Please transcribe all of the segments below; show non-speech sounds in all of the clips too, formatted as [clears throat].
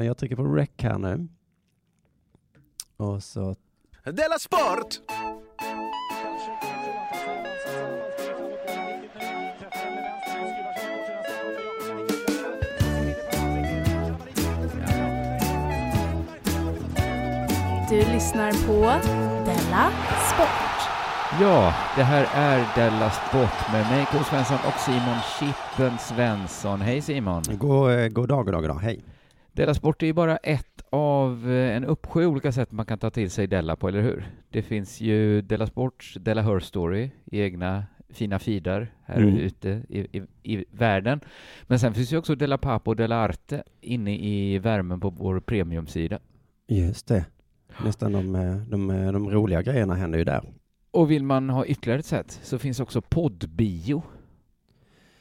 Men jag trycker på rec här nu. Och så... Della Sport! Du lyssnar på Della Sport. Ja, det här är Della Sport med mig, K. Svensson och Simon Chippen Svensson. Hej Simon! God, eh, god dag, god dag, god dag. Hej. Della Sport är ju bara ett av eh, en uppsjö olika sätt man kan ta till sig Della på, eller hur? Det finns ju Della Sports Della Her Story egna fina feeder här Mm. ute i, i, i världen. Men sen finns ju också Della Papo och Della Arte inne i värmen på vår premiumsida. Just det. Nästan de, eh, de, eh, de roliga grejerna händer ju där. Och vill man ha ytterligare ett sätt så finns också poddbio.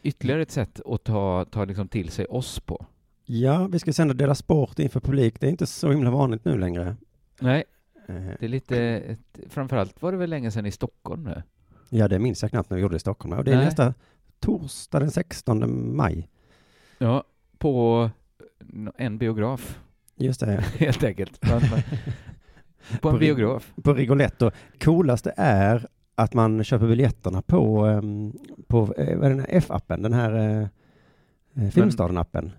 Ytterligare ett sätt att ta, ta liksom till sig oss på. Ja, vi ska sända Dela Sport inför publik. Det är inte så himla vanligt nu längre. Nej, Eh, det är lite... Ett, framförallt var det väl länge sedan i Stockholm nu? Ja, det minns jag knappt när vi gjorde det i Stockholm. Och det är Nej. nästa torsdag den 16 maj. Ja, på en biograf, Just det. [laughs] helt enkelt. På en, [laughs] på biograf. På Rigoletto. Coolaste är att man köper biljetterna på, ehm, på eh, vad är den här F-appen, den här eh, Filmstaden-appen.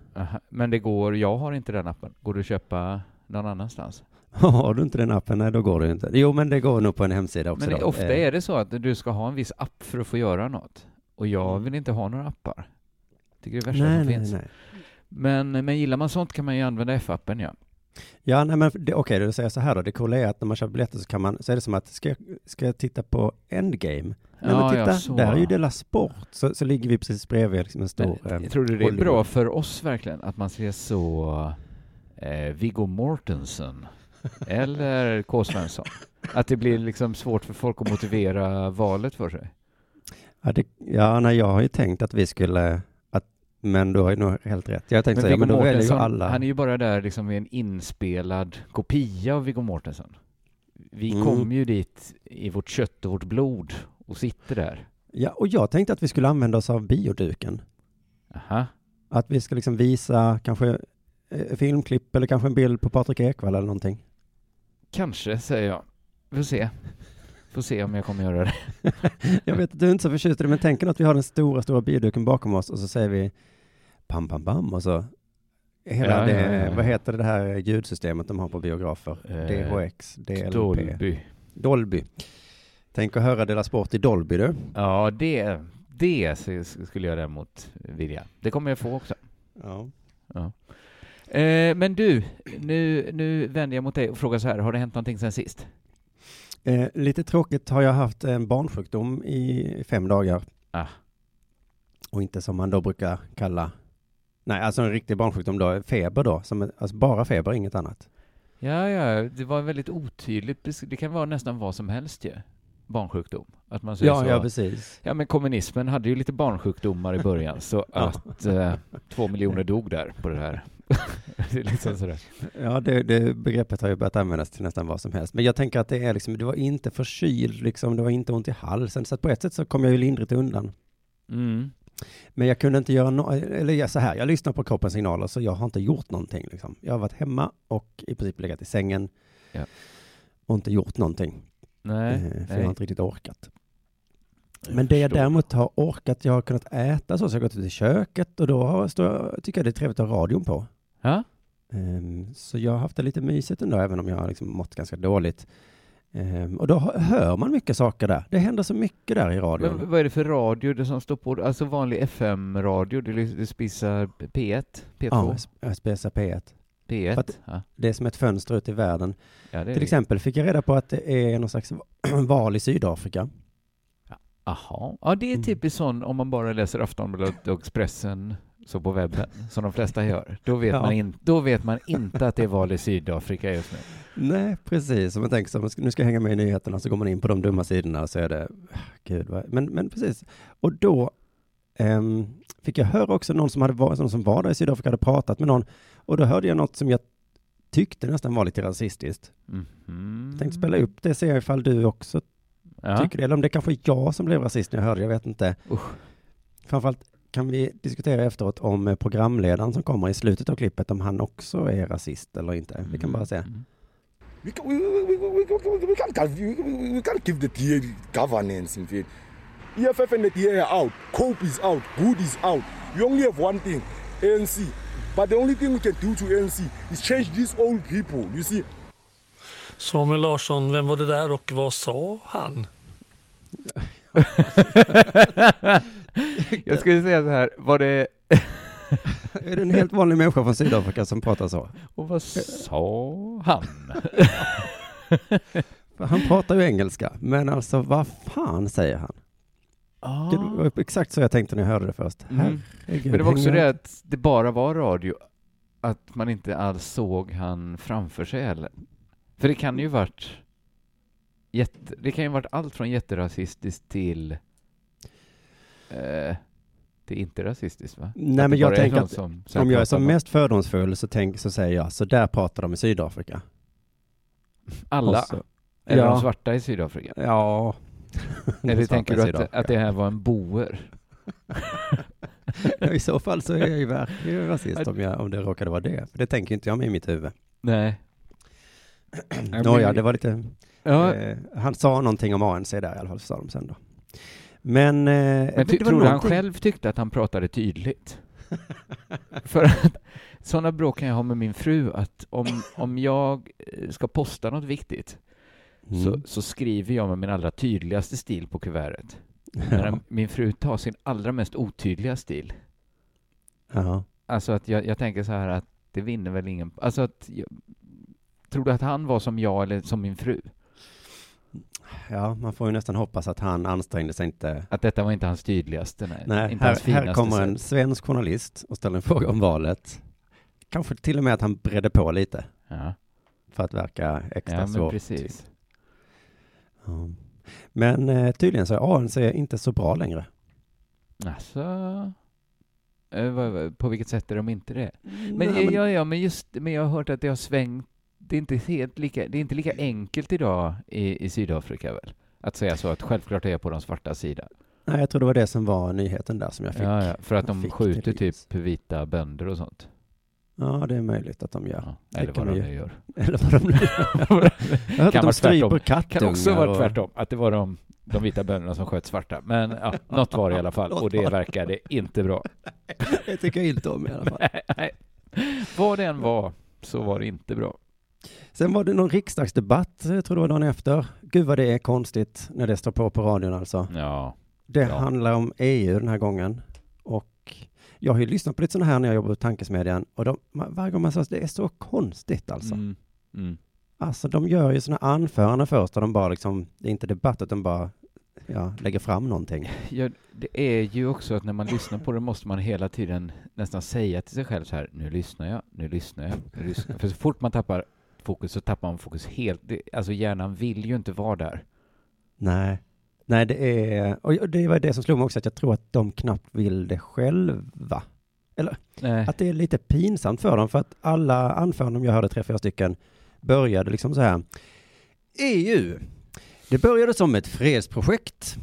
Men det går, jag har inte den appen. Går det att köpa någon annanstans? [laughs] Har du inte den appen, nej då går det inte. Jo, men det går nog på en hemsida också. Men då. ofta Eh, är det så att du ska ha en viss app för att få göra något. Och jag Mm. vill inte ha några appar. Tycker det är värsta nej, som nej, finns. nej. Men, men gillar man sånt kan man ju använda F-appen, ja. Ja, nej, men det- okej, då säger jag så här då. Det coola är att när man köper biljetter så kan man, så är det som att, ska jag, ska jag titta på Endgame? Nej, men Ja, titta, ja, så. där är ju Dela Sport. Så, så ligger vi precis bredvid liksom en stor... Men, eh, tror du det är bra för oss verkligen att man ser så eh, Viggo Mortensen [laughs] eller K. Svensson? Att det blir liksom svårt för folk att motivera valet för sig? Ja, det, ja nej, jag har ju tänkt att vi skulle, men du har ju nog helt rätt. Jag har tänkt Men Viggo men då väljer ju alla. han är ju bara där liksom i en inspelad kopia av Viggo Mortensen. Vi Mm. kommer ju dit i vårt kött och vårt blod och sitter där. Ja, och jag tänkte att vi skulle använda oss av bioduken. Aha. Att vi ska liksom visa kanske eh, filmklipp eller kanske en bild på Patrik Ekwall eller någonting. Kanske, säger jag. Får se. Får se om jag kommer göra det. [laughs] Jag vet att du är inte så förtjust i det, men tänk att vi har den stora, stora bioduken bakom oss och så säger vi pam, pam, pam och så hela Ja, det, ja, ja, vad heter det här ljudsystemet de har på biografer? Eh, DHX, DLP, Dolby. Dolby. Tänk att höra Dela Sport i Dolby du. Ja, det, det skulle jag däremot vilja. Det kommer jag få också. Ja. Ja. Eh, men du, nu, nu vänder jag mot dig och frågar så här, har det hänt någonting sen sist? Eh, lite tråkigt har jag haft en barnsjukdom i fem dagar. Ah. Och inte som man då brukar kalla, nej alltså en riktig barnsjukdom då, feber då, som, alltså bara feber, inget annat. Ja, ja, det var väldigt otydligt. Det kan vara nästan vad som helst ju. Barnsjukdom. Att man säger Ja, så. ja precis. Ja, men kommunismen hade ju lite barnsjukdomar i början, så [laughs] att eh, två miljoner dog där på det här. [laughs] det är liksom sådär. Ja, det, det begreppet har ju börjat användas till nästan vad som helst. Men jag tänker att det är liksom, det var inte förkyld, liksom, det var inte ont i halsen, så på ett sätt så kom jag ju lindrigt undan. Mm. Men jag kunde inte göra något, eller jag- så här, jag lyssnar på kroppens signaler, så jag har inte gjort någonting liksom. Jag har varit hemma och i princip legat i sängen Ja. och inte gjort någonting. Nej, eh, för jag nej. har inte riktigt orkat. Jag Men det jag däremot har orkat, jag har kunnat äta så, så jag har gått ut i köket och då har, jag- tycker jag det är trevligt att ha radion på. Ja? Ehm, så jag har haft det lite mysigt ändå, även om jag har liksom mått ganska dåligt. Ehm, och då hör- man mycket saker där. Det händer så mycket där i radion. Men vad är det för radio det som står på? Alltså vanlig FM-radio, det, det spisar P1, P2, ja, S- SBS P1. P1. för att- ja. Det är som ett fönster ut i världen. Ja, det Till det. exempel fick jag reda på att det är någon slags [clears throat] val i Sydafrika. Jaha. Ja, det är Mm. typiskt sån om man bara läser Aftonbladet och Expressen så på webben, som de flesta gör. Då vet, Ja. man, in, då vet man inte att det är val i Sydafrika just nu. Nej, precis. Om man tänker så, nu ska jag hänga med i nyheterna, så går man in på de dumma sidorna och så är det, gud vad, men, men precis. Och då ehm, fick jag höra också någon som, hade varit, någon som var där i Sydafrika hade pratat med någon, och då hörde jag något som jag tyckte nästan var lite rasistiskt. Mhm. Jag tänkte spela upp det, se ifall du också Ja. tycker det, eller om det kanske är jag som blev rasist när jag hörde jag vet inte. Usch. Framförallt kan vi diskutera efteråt om eh, programledaren som kommer i slutet av klippet, om han också är rasist eller inte. Vi kan bara se. Mm. We, ca- we, we, we, we, we, we, can't, give- we, we, we can't give the DA governance in fact. EFF and the DA are out, COPE is out, Good is out. We only have one thing, ANC. But the only thing we can do to ANC is change these old people. You see, Samuel Larsson, vem var det där och vad sa han? [laughs] [laughs] Jag skulle säga så här, var det... [laughs] Är det en helt vanlig människa från Sydafrika som pratar så? Och vad sa han? [laughs] Han pratar ju engelska, men alltså vad fan säger han? Det var exakt så jag tänkte när jag hörde det först. Ah. Mm. Herregud, Men det var också hänger- det att det bara var radio, att man inte alls såg han framför sig heller. För det kan ju varit jätte, det kan ju varit allt från jätterasistiskt till eh, till inte rasistiskt va? Nej, Att men det jag tänker att som, Om jag är som mest fördomsfull så, tänk, så säger jag, så där pratar de i Sydafrika. alla, så- eller Ja. de svarta i Sydafrika. Ja. [laughs] Eller tänker du att, att det här var en boer? [laughs] I så fall så är jag ju verkligen [laughs] rasist om, jag, om det råkade vara det. För det tänker inte jag med i mitt huvud. Nej. [clears throat] Nåja, det var lite... Ja, Eh, han sa någonting om ANC där i alla fall, sa de sen då. Men... Eh, Men ty, tror du han någonting- själv tyckte att han pratade tydligt? [laughs] För att sådana bråk kan jag ha med min fru att om, om jag eh, ska posta något viktigt så, Mm. så skriver jag med min allra tydligaste stil på kuvertet. Ja. min fru tar sin allra mest otydliga stil. Ja. Alltså att jag, jag tänker så här att det vinner väl ingen... Alltså att... Jag, tror du att han var som jag eller som min fru? Ja, man får ju nästan hoppas att han ansträngde sig inte. Att detta var inte hans tydligaste? Nej, Nej, inte här, hans här kommer en svensk journalist och ställer en fråga om valet. Kanske till och med att han bredde på lite Ja, för att verka extra ja men svårt. precis. Ja. Men eh, tydligen så är ANC inte så bra längre. Alltså... Eh, På vilket sätt är de inte det? Men, Nej, ja, ja, men just men jag har hört att det har svängt. Det är inte helt lika, det är inte lika enkelt idag i, i Sydafrika väl? Att säga så att självklart är jag på de svarta sida. Nej, jag tror det var det som var nyheten där som jag fick. Ja, ja, för att jag de skjuter typ vita bönder och sånt. Ja, det är möjligt att de gör. Ja, eller vad de ju. gör. [laughs] Eller vad de nu [laughs] Jag har hört Kan att de stryper kattungar. kan också vara och- tvärtom, att det var de, de vita bönderna som sköt svarta. Men ja, något var det i alla fall och det verkade inte bra. [laughs] Det tycker jag inte om i alla fall. Nej, nej. Vad det än var så var det inte bra. Sen var det någon riksdagsdebatt, jag tror det var dagen efter. Gud vad det är konstigt när det står på på radion alltså. Ja, Det Ja. handlar om EU den här gången. Och jag har ju lyssnat på lite sådana här när jag jobbar på Tankesmedjan. Och de, varje gång man säger det är så konstigt alltså. Mm. Mm. Alltså de gör ju sådana anföranden först och de bara liksom, det är inte debatt utan bara ja, lägger fram någonting. Ja, det är ju också att när man lyssnar på det måste man hela tiden nästan säga till sig själv så här, nu lyssnar jag, nu lyssnar jag, nu lyssnar jag. För så fort man tappar fokus så tappar man fokus helt. Det, alltså hjärnan vill ju inte vara där. Nej. Nej, det är, och det var det som slog mig också, att jag tror att de knappt vill det själva. Nej. Att det är lite pinsamt för dem, för att alla anföranden jag hörde, tre, fyra stycken, började liksom så här. EU, det började som ett fredsprojekt.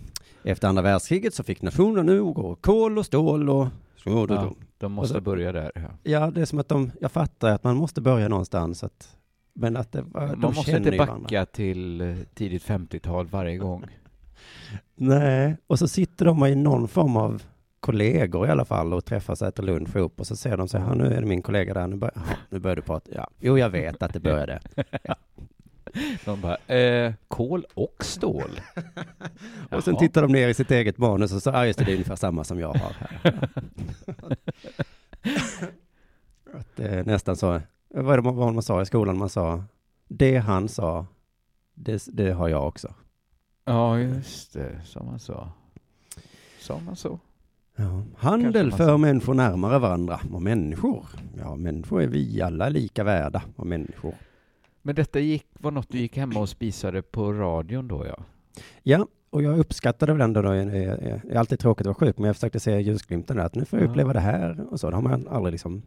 Efter andra världskriget så fick nationen nu gå kol och stål och så, Ja, de måste så- börja där. Ja. Ja, det är som att de, jag fattar att man måste börja någonstans, att, men att det, de Man måste känner inte ju varandra. backa till eh, tidigt 50-tal varje gång. [laughs] Nej, och så sitter de i någon form av kollegor i alla fall och träffas och äter lunch ihop och så ser de så här, nu är det min kollega där, nu, bör, [laughs] nu börjar du prata. Ja, jo jag vet att det började. [laughs] De bara, eh, kol och stål. Och sen Jaha. tittar de ner i sitt eget manus och så, ja just det, det är ungefär samma som jag har här. att är nästan så, vad är det man sa i skolan? Man sa, det han sa, det, det har jag också. Ja, just det, som man sa. Sa man så? Ja. Handel för människor närmare varandra. Och människor, ja människor är vi alla lika värda. Och människor. Men detta gick, var något du gick hemma och spisade på radion då, ja? Ja, och jag uppskattade väl ändå då, eh, eh, det är alltid tråkigt att vara sjuk, men jag försökte se ljusglimten där, att nu får jag Ja. uppleva det här och så. Det har man aldrig liksom,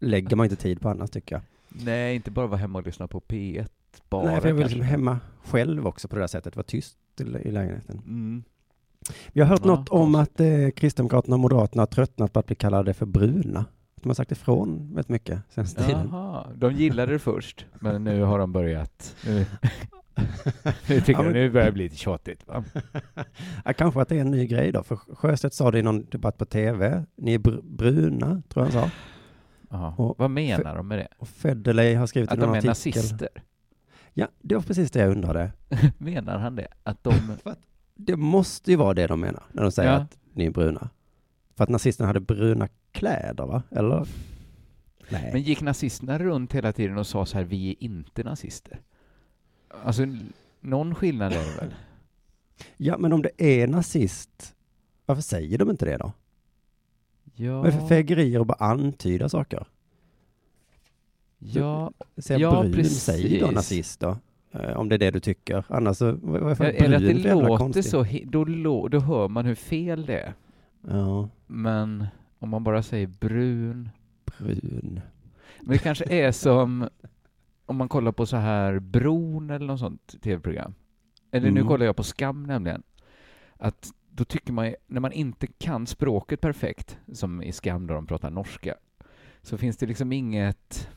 lägger man inte tid på annars tycker jag. Nej, inte bara vara hemma och lyssna på P1 bara. Nej, för jag vill liksom hemma själv också på det där sättet, vara tyst i, lägenheten. Mm. Jag har hört Ja, något om att eh, Kristdemokraterna och Moderaterna har tröttnat på att bli kallade för bruna. De har sagt ifrån väldigt mycket senaste tiden. Jaha, de gillade det först, men nu har de börjat. Nu, [laughs] nu tycker Ja, men- nu börjar det bli lite tjatigt. Va? [laughs] Ja, kanske att det är en ny grej då, för Sjöstedt sa det i någon debatt på tv. Ni är br- bruna, tror jag han sa. Och- Vad menar de med det? Och Federley har skrivit Att någon de är artikel. nazister? Ja, det var precis det jag undrade. [laughs] Menar han det? Att de... [laughs] Det måste ju vara det de menar när de säger Ja. att ni är bruna. För att nazisterna hade bruna kläder, va? Eller? Nej. Men gick nazisterna runt hela tiden och sa så här, vi är inte nazister? Alltså, någon skillnad är det väl? Ja, men om det är nazist, varför säger de inte det då? Ja, Vad är det för fegerier att bara antyda saker? ja. Säga Ja, brun, precis. säg då nazist då. Eh, Om det är det du tycker. Annars så, vad vad är för Är det att det låter konstigt? så, då, lå- då hör man hur fel det är. Ja, Men om man bara säger brun, brun. Men det kanske är som om man kollar på så här Bron eller något sånt tv-program. Eller nu Mm. kollar jag på Skam nämligen. Att då tycker man, ju- när man inte kan språket perfekt, som i Skam då de pratar norska, så finns det liksom inget,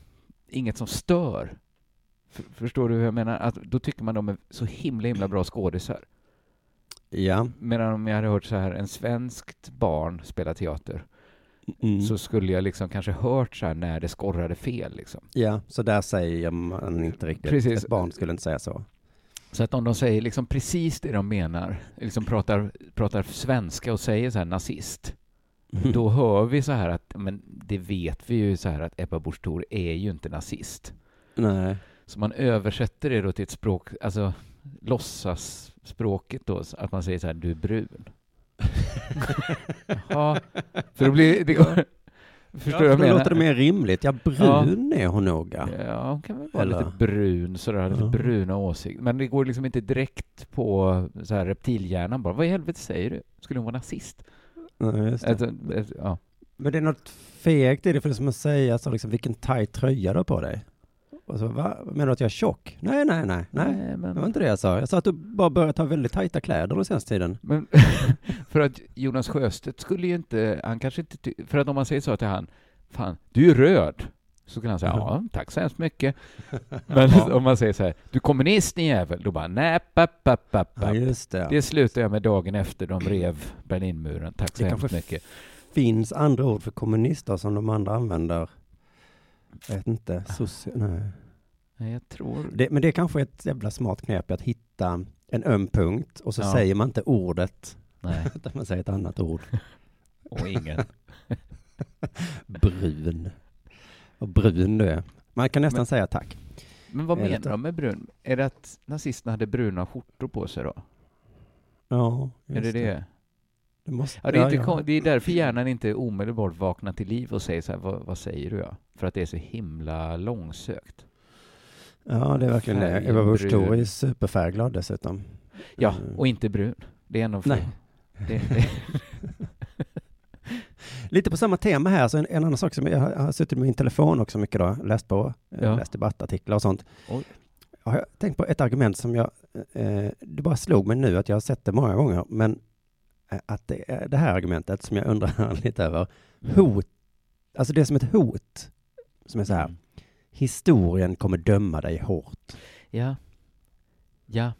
inget som stör. F- förstår du hur jag menar? Att då tycker man de är så himla, himla bra skådisar. Ja. Medan om jag hade hört så här, en svenskt barn spela teater, Mm. så skulle jag liksom kanske hört så här när det skorrade fel liksom. Ja, så där säger man inte riktigt. Precis. Ett barn skulle inte säga så. Så att om de säger liksom precis det de menar, liksom pratar, pratar svenska och säger så här nazist, då hör vi så här att, men det vet vi ju så här att Ebba Busch är ju inte nazist. Nej. Så man översätter det då till ett språk, alltså låtsasspråket då, så att man säger så här, du är brun. [laughs] Ja, för då blir det går, Förstår du ja, vad jag menar? låter det mer rimligt. Ja, brun är hon nog. Ja. Ja, hon kan väl vara Eller- lite brun, sådär, lite Ja. bruna åsikter. Men det går liksom inte direkt på så här reptilhjärnan bara. Vad i helvete säger du? Skulle hon vara nazist? Nej, just det. Alltså, ja. Men det är något fegt i det, för det är som att säga så liksom, vilken tajt tröja du har på dig. Och så, va? Menar du att jag är tjock? Nej, nej, nej, nej. Det var men, inte det jag sa. Jag sa att du bara börjat ha väldigt tajta kläder den senaste tiden. men [laughs] för att Jonas Sjöstedt skulle ju inte, han kanske inte, ty- för att om man säger så till han, fan, du är röd. Så skulle han säga, ja, tack så hemskt mycket. [laughs] Men om man säger så här, du är kommunist din jävel, då bara, nej, papp, papp, papp, Ja, papp. just det. Det slutar jag med dagen efter de rev Berlinmuren. Tack så Det hemskt mycket. finns andra ord för kommunister som de andra använder. Jag vet inte. Soci- nej. Nej, jag tror... Det, men det är kanske ett jävla smart knep att hitta en öm punkt och så Ja. säger man inte ordet, Nej, [laughs] utan man säger ett annat ord. [laughs] och ingen. [laughs] Brun. Och brun du är. Man kan nästan Men- säga tack. Men vad det menar de med brun? Är det att nazisterna hade bruna skjortor på sig då? Ja, är det just det? Det måste, Ja, det, är ja, inte ja. det är därför hjärnan inte omedelbart vaknar till liv och säger så här, vad, vad säger du? Ja? För att det är så himla långsökt. Ja, det är verkligen det. Eva Busch. Thor är superfärgglad dessutom. Ja, Mm. och inte brun. Det är en av Nej. [laughs] Det, det, [laughs] Lite på samma tema här, så en, en annan sak som jag har, suttit med min telefon också mycket då, läst på, eh, Ja. läst debattartiklar och sånt. Oj. Jag har tänkt på ett argument som jag, eh, det bara slog mig nu att jag har sett det många gånger, men eh, att det det här argumentet som jag undrar [laughs] lite över. Hot, alltså det är som ett hot, som är så här, Mm. historien kommer döma dig hårt. Ja. Ja,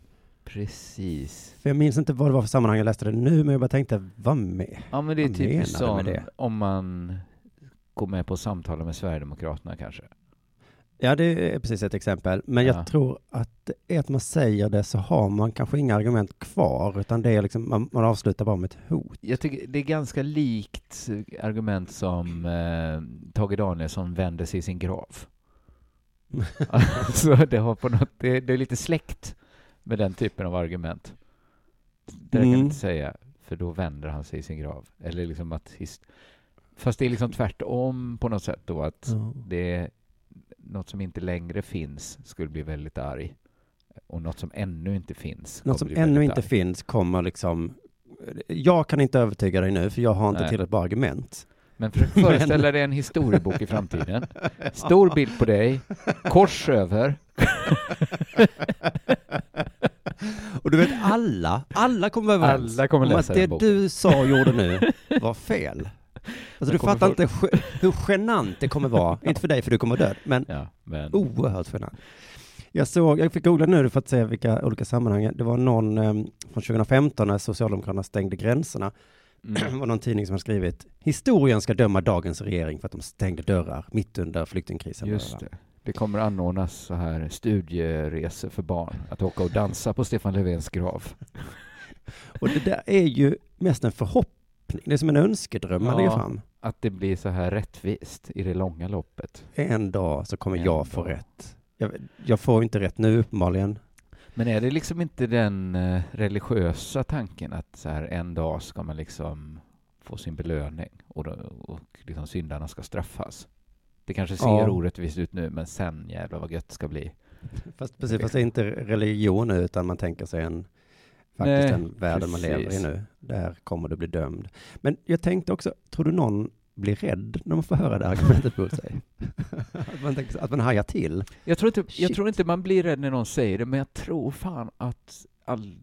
precis. För jag minns inte vad det var för sammanhang jag läste det nu, men jag bara tänkte, vad med? Ja, men det är Vad med som om man går med på samtal med Sverigedemokraterna kanske. Ja, det är precis ett exempel. Men Ja. jag tror att det är att man säger det så har man kanske inga argument kvar, utan det är liksom, man, man avslutar bara med ett hot. Jag tycker det är ganska likt argument som eh, Tage Danielsson vänder sig i sin grav. [laughs] alltså, det, har på något, det, det är lite släkt med den typen av argument. Det kan jag Mm. inte säga, för då vänder han sig i sin grav. Eller liksom att his, fast det är liksom tvärtom på något sätt då, att Ja. det är något som inte längre finns skulle bli väldigt arg. Och något som ännu inte finns Något som ännu inte arg. finns kommer liksom, jag kan inte övertyga dig nu, för jag har inte Nej. tillräckligt bra argument. Men försök [laughs] föreställa dig en historiebok i framtiden. Stor bild på dig, kors över. [laughs] Och du vet alla, alla kommer överens Alla kommer om att läsa det boken. du sa och gjorde nu var fel. Alltså du fattar folk- inte hur genant det kommer vara, [laughs] inte för dig för du kommer dö, men Ja, men... oerhört genant. Jag såg, jag fick googla nu för att se vilka olika sammanhang. Det var någon eh, från 2015 när Socialdemokraterna stängde gränserna. Det Mm. [clears throat] var någon tidning som har skrivit historien ska döma dagens regering för att de stängde dörrar mitt under flyktingkrisen. Just det. Det kommer anordnas så här studieresor för barn. Att åka och dansa på Stefan Löfvens grav. [laughs] Och det där är ju mest en förhoppning. Det är som en önskedröm man Ja. lägger fram. Att det blir så här rättvist i det långa loppet. En dag så kommer En jag få dag. rätt. Jag, jag får inte rätt nu uppenbarligen. Men är det liksom inte den eh, religiösa tanken att så här en dag ska man liksom få sin belöning och, då, och liksom syndarna ska straffas? Det kanske ser Ja. orättvist ut nu, men sen jävlar vad gött det ska bli. Fast, precis, fast det är inte religion utan man tänker sig en, faktiskt Nej, en värld man lever i nu. Där kommer du bli dömd. Men jag tänkte också, tror du någon blir rädd när man får höra det argumentet mot sig? [laughs] att, man tänker, att man hajar till. Jag tror, inte, jag tror inte man blir rädd när någon säger det, men jag tror fan att all,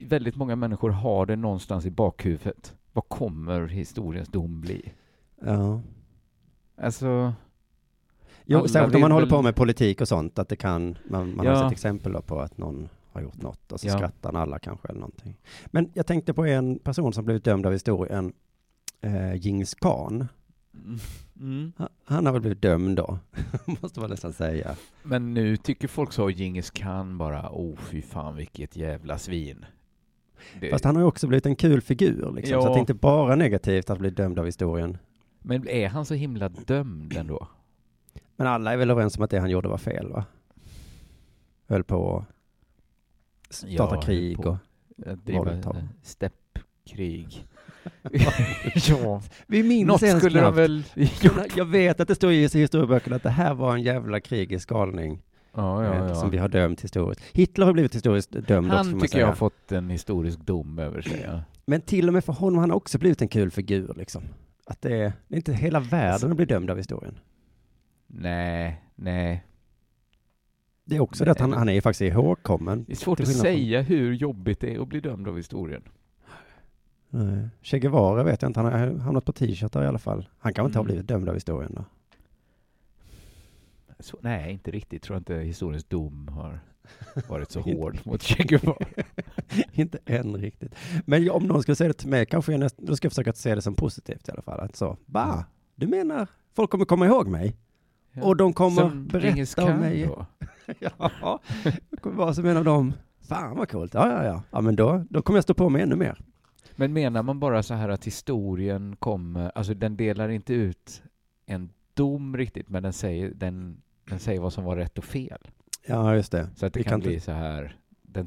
väldigt många människor har det någonstans i bakhuvudet. Vad kommer historiens dom bli? Ja. Alltså, Jo, särskilt om man håller på med politik och sånt, att det kan, man, man har Ja. sett exempel på att någon har gjort något och så Ja. skrattar alla kanske eller någonting. Men jag tänkte på en person som blivit dömd av historien, eh, Djingis khan. mm, mm. Han- Han har väl blivit dömd då, [laughs] måste man nästan säga. Men nu tycker folk så, Djingis khan bara, oh fy fan vilket jävla svin. Det, Fast han har ju också blivit en kul figur, liksom. Ja. så att det är inte bara negativt att bli dömd av historien. Men är han så himla dömd ändå? Men alla är väl överens om att det han gjorde var fel, va? Höll på att starta Ja, krig och... Driva eh, steppkrig. [laughs] ja, [laughs] Vi minns något ens skulle de knappt. väl [laughs] Jag vet att det står i historieböckerna att det här var en jävla krigisk galning Ja, eh, ja, som vi ja. har dömt historiskt. Hitler har blivit historiskt dömd också, Han man tycker jag har fått en historisk dom över sig. Ja. Men till och med för honom, han har också blivit en kul figur, liksom. Att det är, det är inte hela världen att bli dömd av historien. Nej, nej. Det är också det att han, han är ju faktiskt ihågkommen. Det är svårt att från- säga hur jobbigt det är att bli dömd av historien. Nej. Che Guevara vet jag inte, han har hamnat på t-shirtar i alla fall. Han kan inte ha Mm. blivit dömd av historien då. Så, nej, inte riktigt. Tror jag inte historiens dom har [laughs] varit så hård mot Che Guevara. [laughs] inte än riktigt. Men om någon skulle säga det till mig, kanske jag näst, då ska jag försöka se det som positivt i alla fall. Att så, va? Du menar, folk kommer komma ihåg mig? Ja. Och de kommer Som berätta om mig? [laughs] ja, jag kommer vara som en av dem. Fan vad coolt. Ja, ja, ja. Ja, men då, då kommer jag stå på mig ännu mer. Men menar man bara så här att historien kommer, alltså den delar inte ut en dom riktigt, men den säger, den, den säger vad som var rätt och fel. Ja, just det. Så att det Vi kan, kan bli så här, den,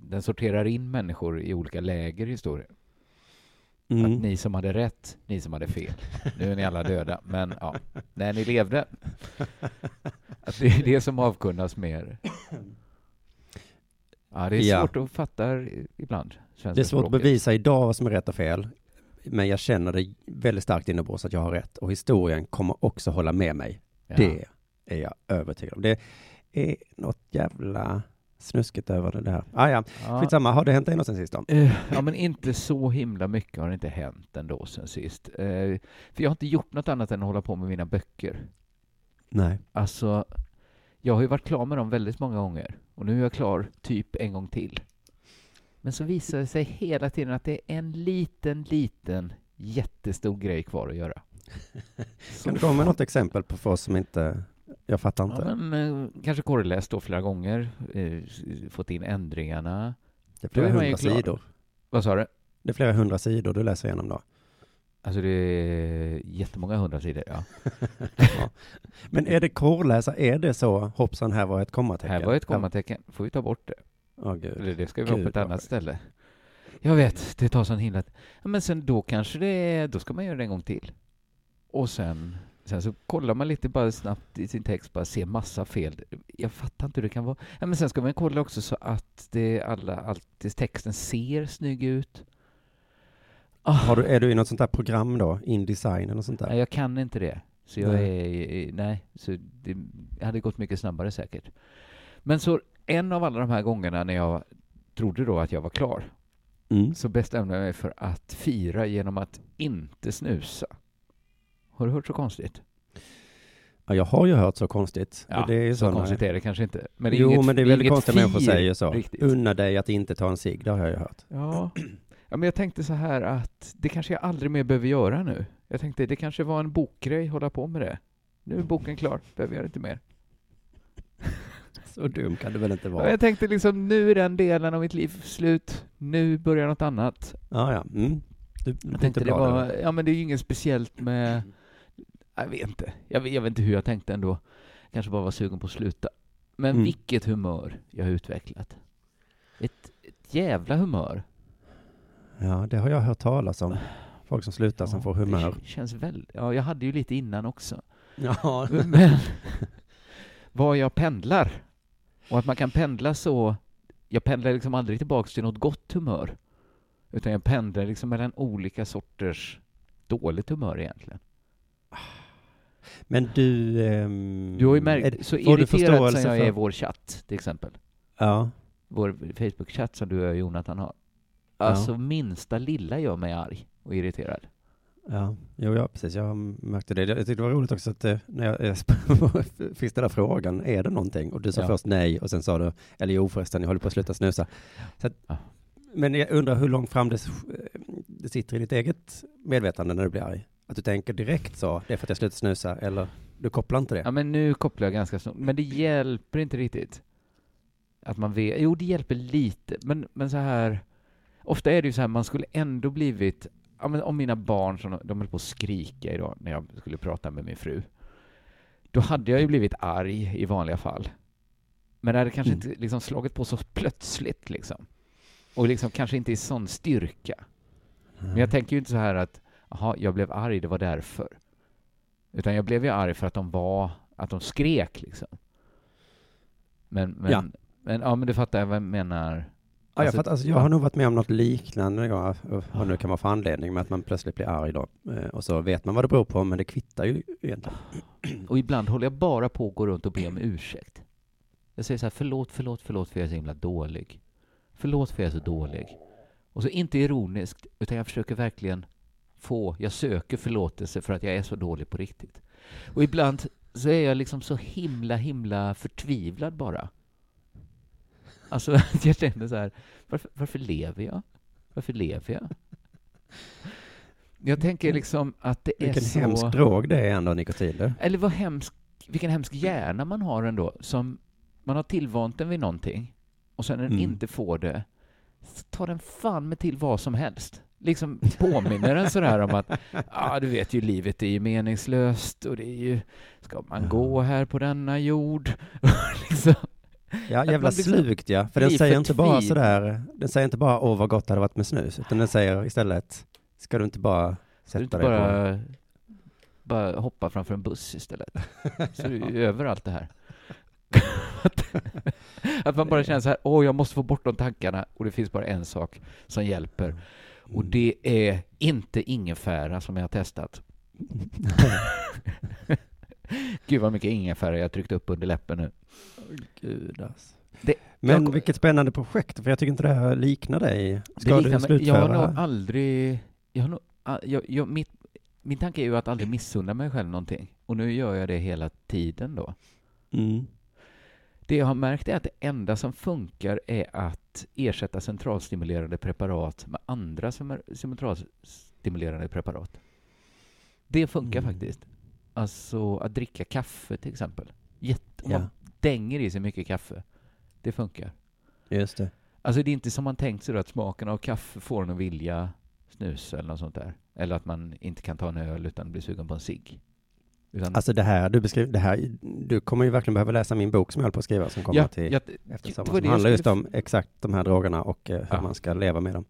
den sorterar in människor i olika läger i historien. Mm. Att ni som hade rätt, ni som hade fel. Nu är ni alla döda, men ja, när ni levde. Att det är det som avkunnas mer. Ja, det är Ja. svårt att fatta ibland. Det är svårt att bevisa idag vad som är rätt och fel. Men jag känner det väldigt starkt inombords att jag har rätt. Och historien kommer också hålla med mig. Ja. Det är jag övertygad om. Det är något jävla snuskigt över det där. Ah, ja, Ja. skitsamma. Har det hänt dig något sen sist då? Eh, Ja, men inte så himla mycket har det inte hänt ändå sen sist. Eh, För jag har inte gjort något annat än att hålla på med mina böcker. Nej. Alltså, jag har ju varit klar med dem väldigt många gånger och nu är jag klar typ en gång till. Men så visar det sig hela tiden att det är en liten, liten jättestor grej kvar att göra. [laughs] Kan du komma med något exempel på för oss som inte... Jag fattar inte. Ja, men, eh, kanske korreläst då flera gånger, eh, fått in ändringarna. det är flera då är man ju hundra klar. sidor. Vad sa du? Det är flera hundra sidor du läser igenom då. Alltså det är jättemånga hundra sidor, ja. [laughs] Ja. Men är det korrläsa, är det så hoppsan här var ett kommatecken? Här var ett kommatecken, får vi ta bort det? Åh gud. Eller det ska vi ha Gud, på ett vad annat ställe. Jag vet, det tar sån himla... Ja, men sen då kanske det är... Då ska man göra det en gång till. Och sen... Sen så kollar man lite bara snabbt i sin text, bara ser massa fel. Jag fattar inte hur det kan vara. Ja, men sen ska man kolla också så att det alla, alltid texten ser snygg ut. Ah, Har du, är du i något sånt där program då? Indesign eller sånt där? nej, jag kan inte det. Så jag Nej. är... Nej, så det hade gått mycket snabbare säkert. Men så en av alla de här gångerna när jag trodde då att jag var klar. Mm. Så bestämde jag mig för att fira genom att inte snusa. Har du hört så konstigt? Ja, jag har ju hört så konstigt. Ja, det är så såna- konstigt är det kanske inte. Men det är jo, inget, men det är väldigt konstigt människor fir säger så. Riktigt. Unna dig att inte ta en cigg, det har jag ju hört. Ja. ja, men jag tänkte så här att det kanske jag aldrig mer behöver göra nu. Jag tänkte det kanske var en bokgrej, hålla på med det. Nu är boken klar, behöver jag inte mer. [laughs] Så dum kan du väl inte Ja, vara? jag tänkte liksom, nu är den delen av mitt liv slut. Nu börjar något annat. Ja, ja. Mm. Du, Jag tänkte det var, ja men det är ju inget speciellt med, jag vet inte. Jag vet, jag vet inte hur jag tänkte ändå. Kanske bara var sugen på att sluta. Men Mm. vilket humör jag har utvecklat. Ett, ett jävla humör. Ja, det har jag hört talas om. Folk som slutar som Ja, får humör. Det känns väldigt, ja jag hade ju lite innan också. Ja. [laughs] Men vad jag pendlar. Och att man kan pendla så, jag pendlar liksom aldrig tillbaks till något gott humör. Utan jag pendlar liksom mellan olika sorters dåligt humör egentligen. Men du... ehm, Du har ju är märkt, det- så irriterad som jag är i vår chatt, till exempel. Ja. Vår Facebook-chatt som du och Jonathan har. Alltså minsta lilla gör mig arg och irriterad. Ja, jo, ja, precis. Jag märkte det. Jag tyckte det var roligt också att eh, när jag [laughs] fick ställa frågan, är det någonting? Och du sa Ja. först nej och sen sa du, eller jo förresten, jag håller på att sluta snusa. Att, Ja. Men jag undrar hur långt fram det, det sitter i ditt eget medvetande när du blir arg? Att du tänker direkt så, det är för att jag slutar snusa, eller du kopplar inte det? Ja, men nu kopplar jag ganska snart. Men det hjälper inte riktigt. Att man vet. Jo, det hjälper lite. Men, men så här. Ofta är det ju så här, man skulle ändå blivit. Ja, men om mina barn, som de höll på att skrika idag när jag skulle prata med min fru. Då hade jag ju blivit arg i vanliga fall. Men det hade kanske Mm. inte liksom slagit på så plötsligt liksom. Och liksom kanske inte i sån styrka. Men jag tänker ju inte så här att, jaha, jag blev arg, det var därför. Utan jag blev ju arg för att de var, att de skrek liksom. Men, men, Ja. men, ja, men du fattar vad jag menar. Ja, jag, Alltså, fattar, alltså, jag har nog varit med om något liknande, ja, vad nu kan vara för anledning, med att man plötsligt blir arg då. Eh, Och så vet man vad det beror på, men det kvittar ju egentligen. [clears throat] Och ibland håller jag bara på att gå runt och be om ursäkt. Jag säger så här, förlåt, förlåt, förlåt för jag är så himla dålig. Förlåt för jag är så dålig. Och så inte ironiskt, utan jag försöker verkligen få, jag söker förlåtelse för att jag är så dålig på riktigt. Och ibland så är jag liksom så himla, himla förtvivlad bara. Alltså, [laughs] jag känner så här, varför, varför lever jag? Varför lever jag? Jag tänker liksom att det är Vilken så... hemsk drog det är ändå, nikotin. du. Eller vad hemsk, vilken hemsk hjärna man har ändå, som man har tillvant den vid någonting och sen när den Mm. inte får det, så tar den fan med till vad som helst. Liksom påminner den sådär om att, ja du vet ju, livet är ju meningslöst och det är ju, ska man gå här på denna jord? [laughs] liksom, Ja, jävla liksom slukt ja. För den säger inte bara sådär, den säger inte bara åh vad gott det hade varit med snus, utan den säger istället, ska du inte bara du sätta inte dig på... bara, bara hoppa framför en buss istället. Så det är ju [laughs] överallt det här. att, [laughs] att man bara känner så här, åh jag måste få bort de tankarna och det finns bara en sak som hjälper. Och det är inte ingefära som jag har testat. [laughs] Gud vad mycket ingefära jag har tryckt upp under läppen nu. Gud alltså. Det- Men jag- vilket spännande projekt, för jag tycker inte det här liknar dig. Ska Det du liknar mig- slutföra? Jag har nog aldrig... Jag har nog, a- jag, jag, mitt, min tanke är ju att aldrig missunna mig själv någonting. Och nu gör jag det hela tiden då. Mm. Det jag har märkt är att det enda som funkar är att ersätta centralstimulerande preparat med andra centralstimulerande preparat. Det funkar Mm. faktiskt. Alltså att dricka kaffe till exempel. Jätte, Ja. man dänger i sig mycket kaffe. Det funkar. Just det. Alltså det är inte som man tänkt sig då att smaken av kaffe får en att vilja snusa eller något sånt där. Eller att man inte kan ta en öl utan blir sugen på en cigg. Utan, Alltså det här du beskriver, det här, du kommer ju verkligen behöva läsa min bok som jag håller på att skriva, som kommer ja, till ja, efter sommaren, som handlar just om exakt de här drogerna och eh, hur Ja. man ska leva med dem.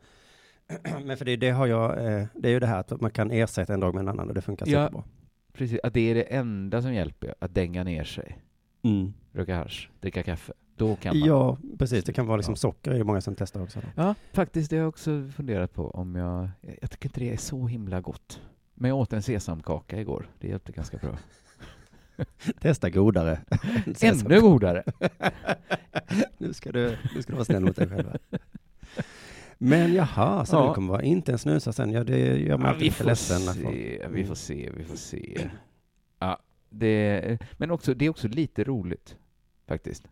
[clears throat] Men för det, det har jag, eh, det är ju det här att man kan ersätta en drog med en annan och det funkar Ja. superbra. precis, att det är det enda som hjälper, att dänga ner sig. Mm. Röka hasch, dricka kaffe. Då kan man. Ja, precis. Det kan vara liksom socker, är det många som testar också. Då. Ja, faktiskt, det har jag också funderat på om. Jag jag tycker inte det är så himla gott. Men jag åt en sesamkaka igår. Det hjälpte ganska bra. [laughs] Testa godare. [laughs] Ännu godare! [laughs] nu, ska du, nu ska du vara snäll mot dig själv. Men jaha, så Ja. du kommer vara inte en snusa sen? Ja, det gör mig Ja, alltid vi lite får ledsen. se, vi får se, vi får se. Ja, det, men också, det är också lite roligt, faktiskt.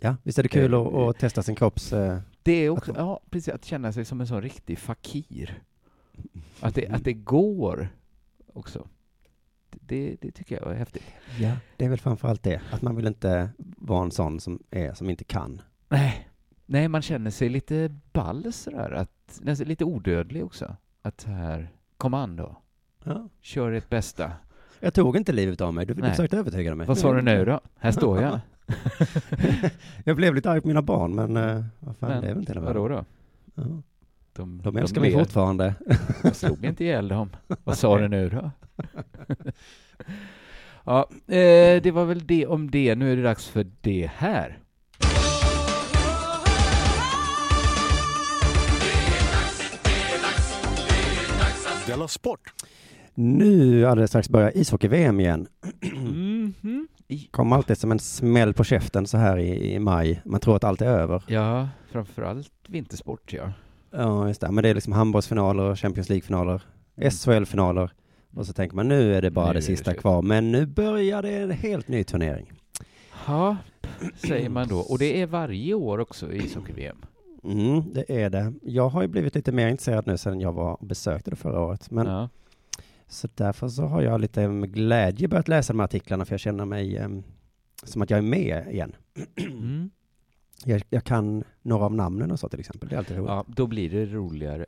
Ja, visst är det kul Eh, att, att testa sin kropps... eh, Det är också, Att- ja, precis, att känna sig som en sån riktig fakir. Att det, att det går också. Det, det tycker jag är häftigt. Ja, det är väl framförallt det. Att man vill inte vara en sån som är, som inte kan. Nej, nej man känner sig lite ball sådär, att, lite odödlig också. Att här, kom an då, Ja. kör ert bästa. Jag tog inte livet av mig, du, försökte övertyga mig. Vad sa du nu då? Här står jag. [laughs] jag blev lite arg på mina barn, men uh, vad fan, Men, det är väl inte hela Vadå världen. då? Ja. De, De älskar mig ler. fortfarande. Jag slog inte ihjäl dem. Vad sa du nu då? [laughs] ja, eh, det var väl det om det. Nu är det dags för det här. Della Sport! Nu alldeles strax börjar ishockey-VM igen. Mhm. [clears throat] I- Kommer alltid som en smäll på käften så här i, i maj. Man tror att allt är över. Ja, framförallt vintersport, ja. Ja, just det. Men det är liksom handbollsfinaler och Champions League-finaler, SHL-finaler. Och så tänker man nu är det bara Nu det det sista slut. kvar. Men nu börjar det en helt ny turnering. Ja, säger man då. Och det är varje år också i ishockey-VM. Mm, det är det. Jag har ju blivit lite mer intresserad nu sedan jag var och besökte det förra året. Men, Ja. Så därför så har jag lite med glädje börjat läsa de här artiklarna för jag känner mig eh, som att jag är med igen. Mm. Jag, jag kan några av namnen och så till exempel. Det är alltid roligt. ja, då blir det roligare.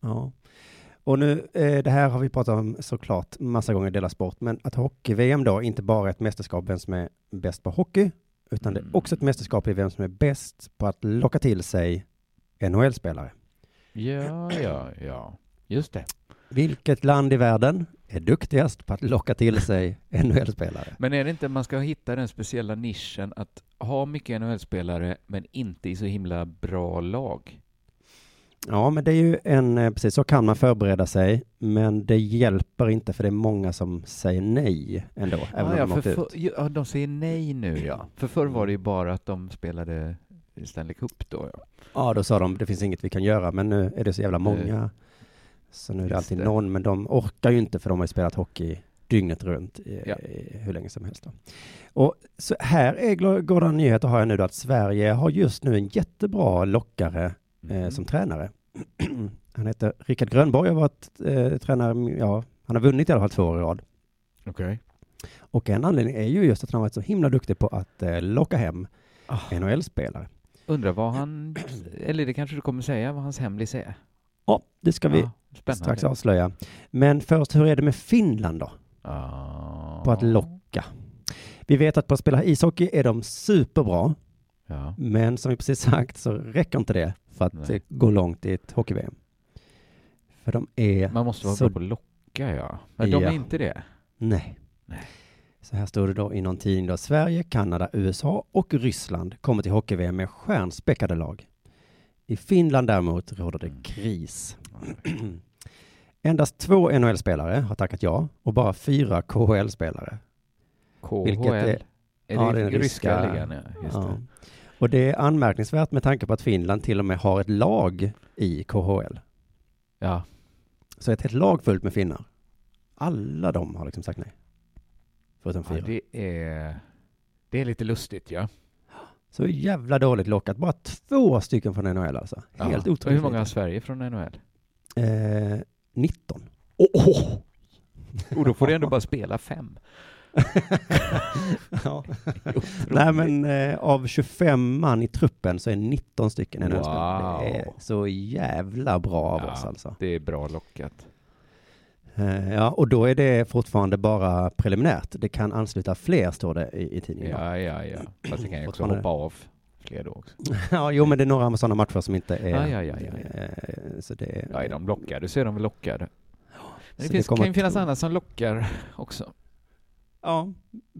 Ja. Och nu, eh, det här har vi pratat om såklart massa gånger i Dela Sport, men att hockey-VM då inte bara är ett mästerskap vem som är bäst på hockey, utan det Mm. är också ett mästerskap i vem som är bäst på att locka till sig NHL-spelare. Ja, ja, ja. Just det. Vilket land i världen är duktigast på att locka till sig [laughs] NHL-spelare? Men är det inte man ska hitta den speciella nischen att ha mycket NHL-spelare men inte i så himla bra lag? Ja, men det är ju en, eh, precis så kan man förbereda sig, men det hjälper inte för det är många som säger nej ändå, även Ah, ja, om de för, ut. ja, de säger nej nu ja. För förr var det ju bara att de spelade Stanley Cup då ja. Ja, då sa de, det finns inget vi kan göra, men nu är det så jävla många. Så nu är det Just alltid det. någon, men de orkar ju inte för de har ju spelat hockey dygnet runt i, Ja. i, hur länge som helst. Då. Och så här är goda nyheter har jag nu då att Sverige har just nu en jättebra lockare eh, Mhm. som tränare. [clears throat] han heter Rickard Grönborg har varit eh, tränare, ja, han har vunnit i alla fall två år i rad. Okej. Och en anledning är ju just att han har varit så himla duktig på att eh, locka hem Ah. NHL-spelare. Undrar vad han, [clears throat] eller det kanske du kommer säga, vad hans hemlis är? Ja, det ska vi Ja, strax avslöja. Men först, hur är det med Finland då? Ja. På att locka. Vi vet att på att spela ishockey är de superbra, Ja. men som vi precis sagt så räcker inte det för att Nej. gå långt i ett hockey-VM. För de är... Man måste vara Så- bra på att locka ja. Men de Ja. är inte det. Nej. Nej. Så här står det då i någon tidning då. Sverige, Kanada, USA och Ryssland kommer till hockey-VM med stjärnspäckade lag. I Finland däremot råder det Mm. kris. [clears throat] Endast två NHL-spelare har tackat ja och bara fyra KHL-spelare. KHL. Vilket är- är, ja, det den ryska, ryska- ligan? Ja, Ja. det. Och det är anmärkningsvärt med tanke på att Finland till och med har ett lag i KHL. Ja. Så ett helt lag fullt med finnar. Alla de har liksom sagt nej. Förutom ja, fyra. det är... Det är lite lustigt ja. Så jävla dåligt lockat. Bara två stycken från NHL alltså. ja. Helt Och otroligt. hur många har. Sverige från NHL? Eh, 19. [laughs] Och då får du ändå bara spela fem. [laughs] ja. [laughs] Nej men eh, av 25 man i truppen så är 19 stycken NHL-spelare. Wow. Det är så jävla bra av Ja. oss alltså. Det är bra lockat. Eh, ja, och då är det fortfarande bara preliminärt. Det kan ansluta fler, står det i, i tidningen. Ja, ja, ja. Fast det kan ju också hoppa av fler då också. [laughs] ja, jo, men det är några sådana matcher som inte är... Ja, ja, ja, ja, ja. eh, Så det, Ja, är de lockade så är de väl lockade. Men det, finns, kommer kan ju finnas annat som lockar också. Ja,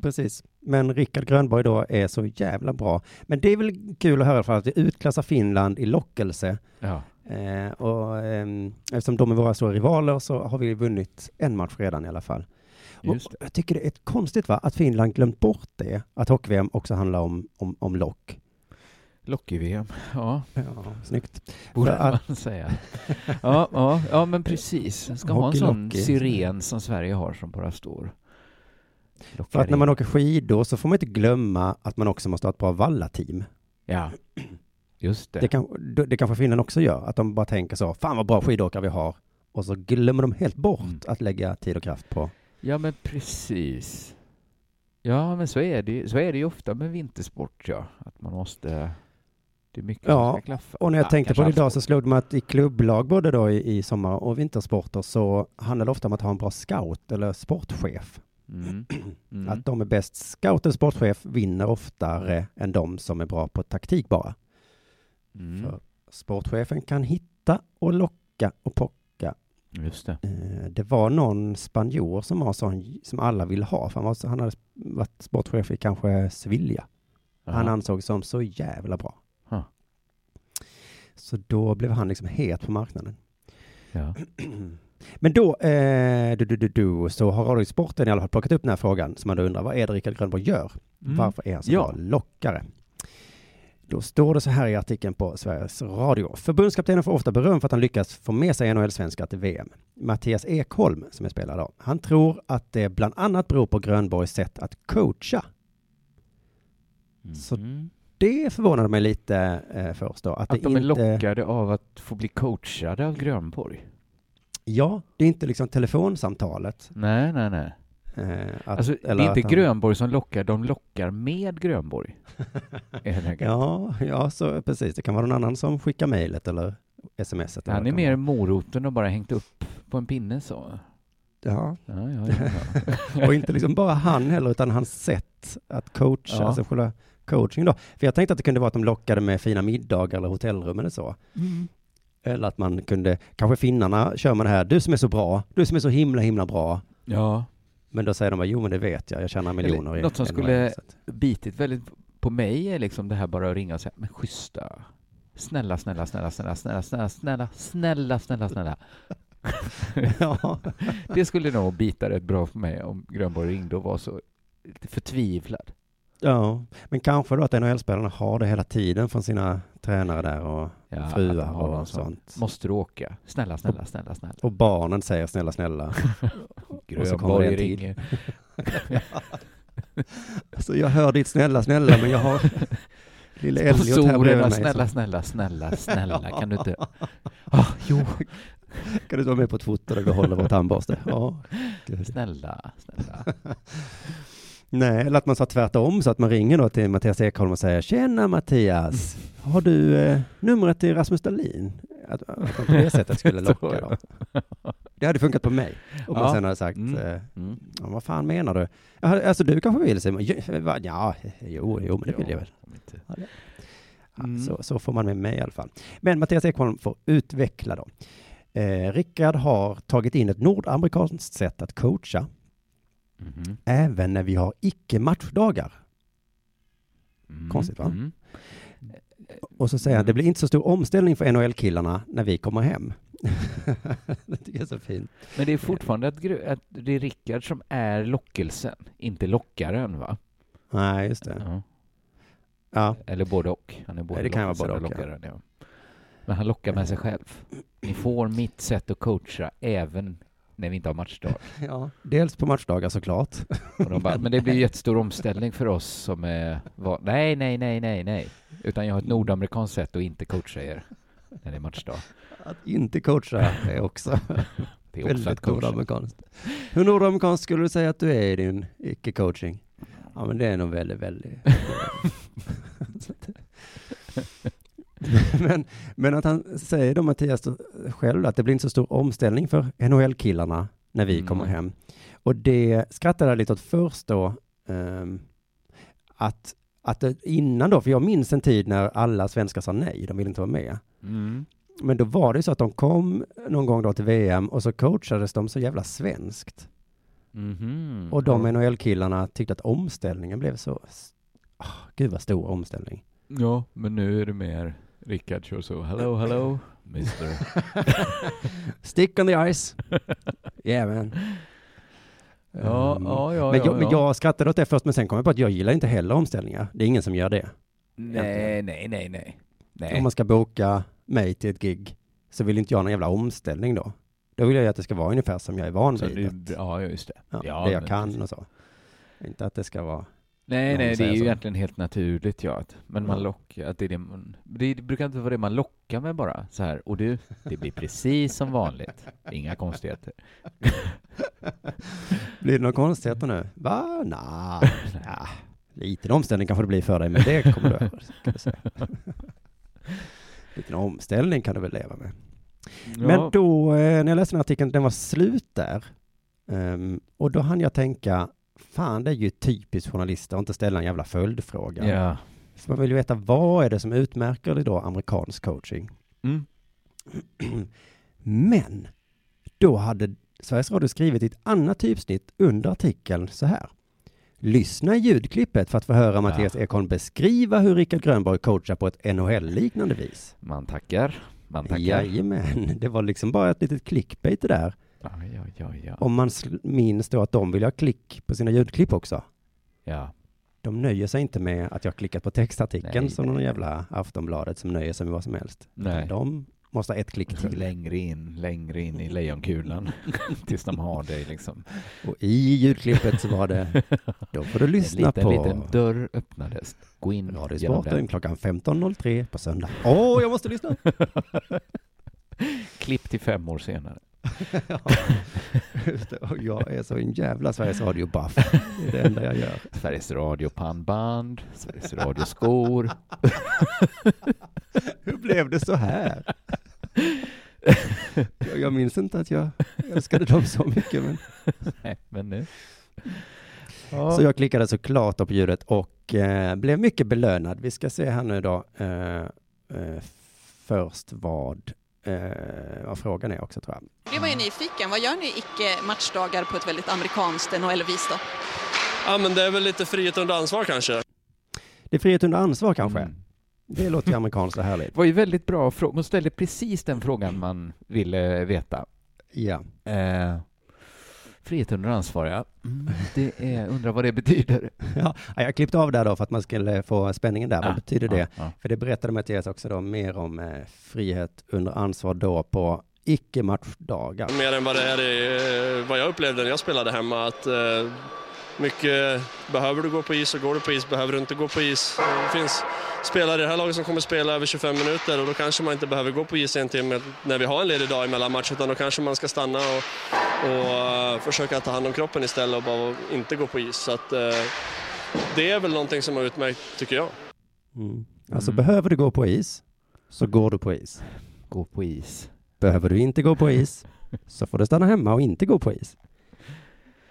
precis. Men Rickard Grönborg då är så jävla bra. Men det är väl kul att höra fall att vi utklassar Finland i lockelse. Ja. Eh, och ehm, eftersom de är våra stora rivaler så har vi vunnit en match redan i alla fall. Och jag tycker det är konstigt va, att Finland glömt bort det, att hockey-VM också handlar om, om, om lock. Lockey-VM, ja, Ja, snyggt. borde att- man säga. Ja, ja, ja, men precis. Ska ha en sån siren som Sverige har som bara står. För att när man åker skidor så får man inte glömma att man också måste ha ett bra vallateam. Ja, just det. Det, kan, det kanske Finland också gör, att de bara tänker så, fan vad bra skidåkare vi har. Och så glömmer de helt bort Mm. att lägga tid och kraft på. Ja, men precis. Ja, men så är det, så är det ju ofta med vintersport, ja. Att man måste... Det är mycket Ja, som ska klaffa. Och när jag Ja, tänkte på det idag så slog det mig att i klubblag både då i, i sommar och vintersporter så handlar det ofta om att ha en bra scout eller sportchef. Mm. [clears throat] Mm. Att de är bäst scout eller sportchef vinner oftare än de som är bra på taktik bara. Mm. För sportchefen kan hitta och locka och pocka. Just det. Eh, Det var någon spanjor som var sån som alla ville ha. För han, var, han hade varit sportchef i kanske Sevilla. Han Jaha. ansågs som så jävla bra. Huh. Så då blev han liksom het på marknaden. Ja. [clears throat] Men då, eh, du, du, du, du, så har Radiosporten i alla fall plockat upp den här frågan som man då undrar, vad är det Rickard Grönborg gör? Mm. Varför är han så Ja. bra lockare? Då står det så här i artikeln på Sveriges Radio. Förbundskaptenen får ofta beröm för att han lyckas få med sig NHL-svenskar till VM. Mattias Ekholm, som är spelare då, han tror att det bland annat beror på Grönborgs sätt att coacha. Så Mhm. Det förvånade mig lite eh, först då. Att, Att de är inte, lockade av att få bli coachade av Grönborg. Ja, det är inte liksom telefonsamtalet. Nej, nej, nej. Eh, att, Alltså, det är inte han- Grönborg som lockar, de lockar med Grönborg. [laughs] Ja, ja, så precis. Det kan vara någon annan som skickar mejlet eller smset. Han är mer moroten och bara hängt upp på en pinne så. Ja, Ja, ja, ja. [laughs] och inte liksom bara han heller, utan hans sätt att coacha, Ja. alltså själva coaching då. För jag tänkte att det kunde vara att de lockade med fina middagar eller hotellrum eller så. Eller att man kunde, kanske finnarna kör man det här, du som är så bra, du som är så himla himla bra. ja. Men då säger de bara, jo men det vet jag, jag tjänar miljoner Eller i något som skulle- så Bitit väldigt på mig är liksom det här bara att ringa och säga, men schyssta. Snälla, snälla, snälla, snälla, snälla, snälla, snälla, snälla, snälla, snälla. [laughs] ja, Det skulle nog bita rätt bra för mig om Grönborg ringde och var så förtvivlad. Ja, men kanske då att NHL-spelarna har det hela tiden från sina tränare där och Ja, fruar och sån, sånt. Måste du åka? Snälla, snälla, snälla, snälla. Och barnen säger snälla, snälla. [laughs] Och så kommer det en ringer. [laughs] Alltså jag hör ditt snälla, snälla, men jag har lille Elliot här bredvid mig. snälla, snälla, snälla, snälla, kan du inte... [laughs] Ah, jo, Kan du ta med på ett foto där vi håller vår tandborste? Ja. Snälla, snälla. Nej, eller att man sa tvärtom, så att man ringer då till Mattias Ekholm och säger Tjena Mattias, har du eh, numret till Rasmus Dahlin? Att, att man på det sättet skulle [laughs] locka då. Det hade funkat på mig. Om man Ja. sen hade sagt, Mm. eh, Mm. vad fan menar du? Alltså du kanske vill Simon? Ja, va- Ja, jo, jo, men det vill jag väl. Ja, Mm. så, så får man med mig i alla fall. Men Mattias Ekholm får utveckla då. Eh, Rickard har tagit in ett nordamerikanskt sätt att coacha, Mhm. även när vi har icke-matchdagar. Mm. Konstigt, va? Mm. Och så säger han, Mm. det blir inte så stor omställning för NHL-killarna när vi kommer hem. [laughs] det tycker jag är så fint. Men det är fortfarande att, att det är Rickard som är lockelsen, inte lockaren, va? Nej, just det. Ja. Ja, Eller både och. Han är både det kan vara både och, lockaren, ja. Men han lockar med sig själv. Ni får mitt sätt att coacha även när vi inte har matchdag. [laughs] ja. dels på matchdagar såklart. Och de bara, [laughs] men det blir ju jättestor omställning för oss som är... Va, nej, nej, nej, nej, nej. Utan jag har ett nordamerikanskt sätt att inte coacha er när det är matchdag. Att inte coacha är också [laughs] Det är också väldigt nordamerikanskt. Hur nordamerikanskt skulle du säga att du är i din icke-coaching? Ja, men det är nog väldigt, väldigt... [laughs] men, men att han säger då Mattias själv att det blir inte så stor omställning för NHL-killarna när vi Mm. kommer hem. Och det skrattade jag lite åt först då, ehm, att, att innan då, för jag minns en tid när alla svenskar sa nej, de ville inte vara med. Mm. Men då var det så att de kom någon gång då till VM och så coachades de så jävla svenskt. Mhm. Och de. NHL-killarna tyckte att omställningen blev så, oh, gud vad stor omställning. Ja, men nu är det mer Rickard kör så. Hello, [laughs] hello, mister. [laughs] Stick on the ice. Yeah man. Ja, Ehm, ja, ja. men, ja, jag, men ja. jag skrattade åt det först, men sen kom jag på att jag gillar inte heller omställningar. Det är ingen som gör det. Nej, nej, nej, nej. nej. Om man ska boka mig till ett gig så vill inte jag ha någon jävla omställning då. Då vill jag ju att det ska vara ungefär som jag är van Så vid. ja, just det. ja, ja, det jag men kan precis. och så. Inte att det ska vara... Nej, nej, det är ju så. egentligen helt naturligt, ja. Men man Ja. lockar, att det är det man, det brukar inte vara det man lockar med bara, så här. Och du, det blir precis som vanligt. Inga konstigheter. [laughs] Blir det några konstigheter nu? Va? Nja, [laughs] ja, liten omställning kanske det blir för dig, men det kommer du [laughs] över. Liten omställning kan du väl leva med. Men då, eh, när jag läste den artikeln, den var slut där. Ehm, och då hann jag tänka, fan det är ju typiskt journalister att inte ställa en jävla följdfråga. Ja. För man vill ju veta, vad är det som utmärker det då amerikansk coaching? Mm. [clears throat] Men då hade Sveriges Radio skrivit i ett annat typsnitt under artikeln så här. Lyssna i ljudklippet för att få höra Mattias Ekholm beskriva hur Rickard Grönborg coachar på ett NHL-liknande vis. Man tackar. Man tackar. Jajamän, det var liksom bara ett litet clickbait det där. Oj, oj, ja. Om man minns då att de vill ha klick på sina ljudklipp också. ja. De nöjer sig inte med att jag klickat på textartikeln Nej, som nej, någon jävla Aftonbladet som nöjer sig med vad som helst. Nej. De måste ha ett klick till. Längre in, längre in i lejonkulan. [laughs] Tills de har dig liksom. Och i ljudklippet så var det, då får du lyssna en liten, på liten dörr öppnades. Gå in Radiosporten klockan 15.03 på söndag. Åh, jag måste lyssna! [laughs] Klipp till fem år senare. Ja, just det. Och jag är så en jävla Sveriges Radio-buff. Det är det enda jag gör. Sveriges Radio pannband, Sveriges Radio skor. [laughs] Hur blev det så här? jag, jag minns inte att jag älskade dem så mycket. Men... Nej, men nu. Så jag klickade såklart på ljudet och eh, blev mycket belönad. Vi ska se här nu då. Eh, eh, först vad, eh, vad frågan är också tror jag. Det var ju nyfiken. Vad gör ni icke-matchdagar på ett väldigt amerikanskt NHL-vis då? Ja, men det är väl lite frihet under ansvar kanske. Det är frihet under ansvar kanske. Mm. Det låter ju amerikanskt och härligt. Det var ju väldigt bra fråga. Man ställde precis den frågan man ville veta. Ja. Eh, frihet under ansvar, ja. Mm, det är, undrar vad det betyder. [laughs] ja, jag klippte av där då för att man skulle få spänningen där. Vad Ja, betyder det? Ja, ja. För det berättade Mattias också då mer om eh, frihet under ansvar då på icke-matchdagar. Mer än vad det är i, eh, vad jag upplevde när jag spelade hemma. Att eh, mycket, behöver du gå på is så går du på is, behöver du inte gå på is. Det finns spelare i det här laget som kommer spela över 25 minuter och då kanske man inte behöver gå på is en timme när vi har en ledig dag emellan match utan då kanske man ska stanna och, och eh, försöka ta hand om kroppen istället och bara inte gå på is. Så att, eh, det är väl någonting som har utmärkt, tycker jag. Mm. Alltså Mm. behöver du gå på is, så går du på is. Gå på is. Behöver du inte gå på is, så får du stanna hemma och inte gå på is.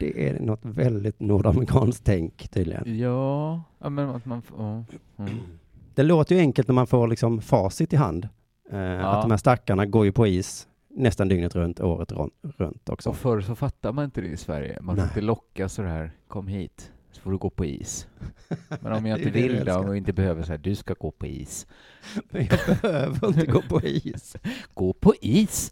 Det är något väldigt nordamerikanskt tänk tydligen. Ja, ja men att man får... ja, Mm. [clears throat] Det låter ju enkelt när man får liksom facit i hand. Eh, Att de här stackarna går ju på is nästan dygnet runt, året runt också. Och förr så fattar man inte det i Sverige. Man får Nej. inte locka så här, kom hit, så får du gå på is. [laughs] Men om jag inte vill då, och inte behöver så här, du ska gå på is. Men [laughs] jag behöver inte gå på is. [laughs] Gå på is!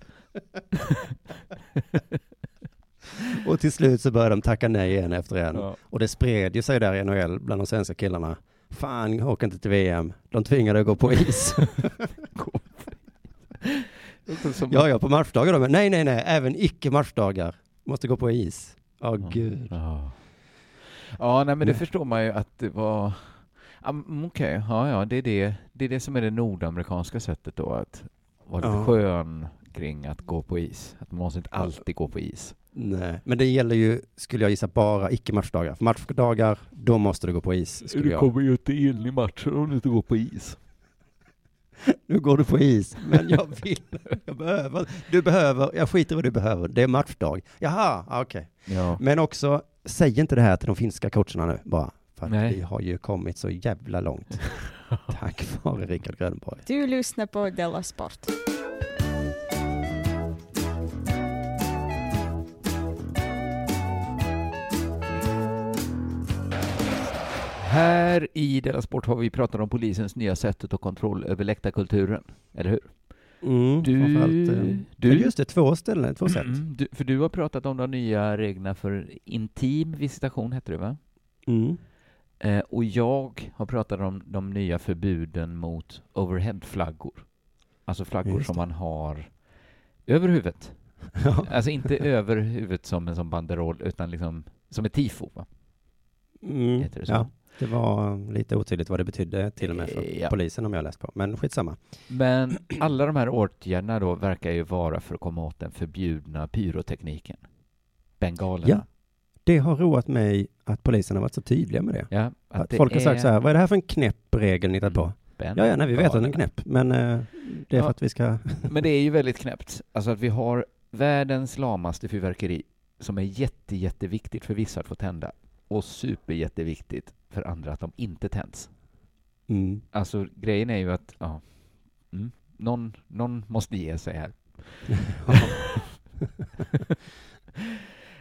Och till slut så börjar de tacka nej en efter en. Ja. Och det spred ju sig där i NHL bland de svenska killarna. Fan, åker inte till VM. De tvingade att gå på is. [laughs] Ja, ja, på matchdagar då. Men nej, nej, nej. Även icke-matchdagar måste gå på is. Åh, gud. Ja. ja, nej men det Nej. förstår man ju att det var... Ja, mm, Okej, ja, ja, det är det. Det är det som är det nordamerikanska sättet då, att vara lite Ja. skön kring att gå på is. Att man måste inte alltid gå på is. Nej, men det gäller ju, skulle jag gissa, bara icke-matchdagar. För matchdagar, då måste du gå på is, skulle jag. ju inte in i matchen om du inte går på is. [laughs] Nu går du på is, men jag vill, jag behöver, du behöver, jag skiter i vad du behöver, det är matchdag. Jaha, ah, okej. Ja. Men också, säg inte det här till de finska coacherna nu bara. För att Nej. vi har ju kommit så jävla långt. [laughs] Tack vare Rickard Grönborg. Du lyssnar på Della Sport. Här i Della Sport har vi pratat om polisens nya sätt att ta kontroll över läktarkulturen. Eller hur? Mm, Du- eh, du- just det, två ställen, två sätt. Mm, du, för du har pratat om de nya reglerna för intim visitation, heter det va? Mm. Eh, och jag har pratat om de nya förbuden mot overheadflaggor. Alltså flaggor Just som det. man har över huvudet. [laughs] Ja. Alltså inte över huvudet som en sån banderoll, utan liksom som ett tifo. Va? Mm, Heter det så? ja, det var lite otydligt vad det betydde till och med för ja. polisen om jag läst på. Men skitsamma. Men alla de här åtgärderna då verkar ju vara för att komma åt den förbjudna pyrotekniken. Bengalerna. Ja, Det har roat mig att polisen har varit så tydliga med det. Ja, Att det folk har sagt är så här, vad är det här för en knäpp regel ni hittat på? Ben- Ja, ja, nej, vi vet att den är knäpp, men eh, det är Ja. för att vi ska... [laughs] Men det är ju väldigt knäppt. Alltså att vi har världens lamaste fyrverkeri som är jätte, jätteviktigt för vissa att få tända och super jätteviktigt för andra att de inte tänds. Mm. Alltså grejen är ju att ja, mm, någon, någon måste ge sig här. [laughs]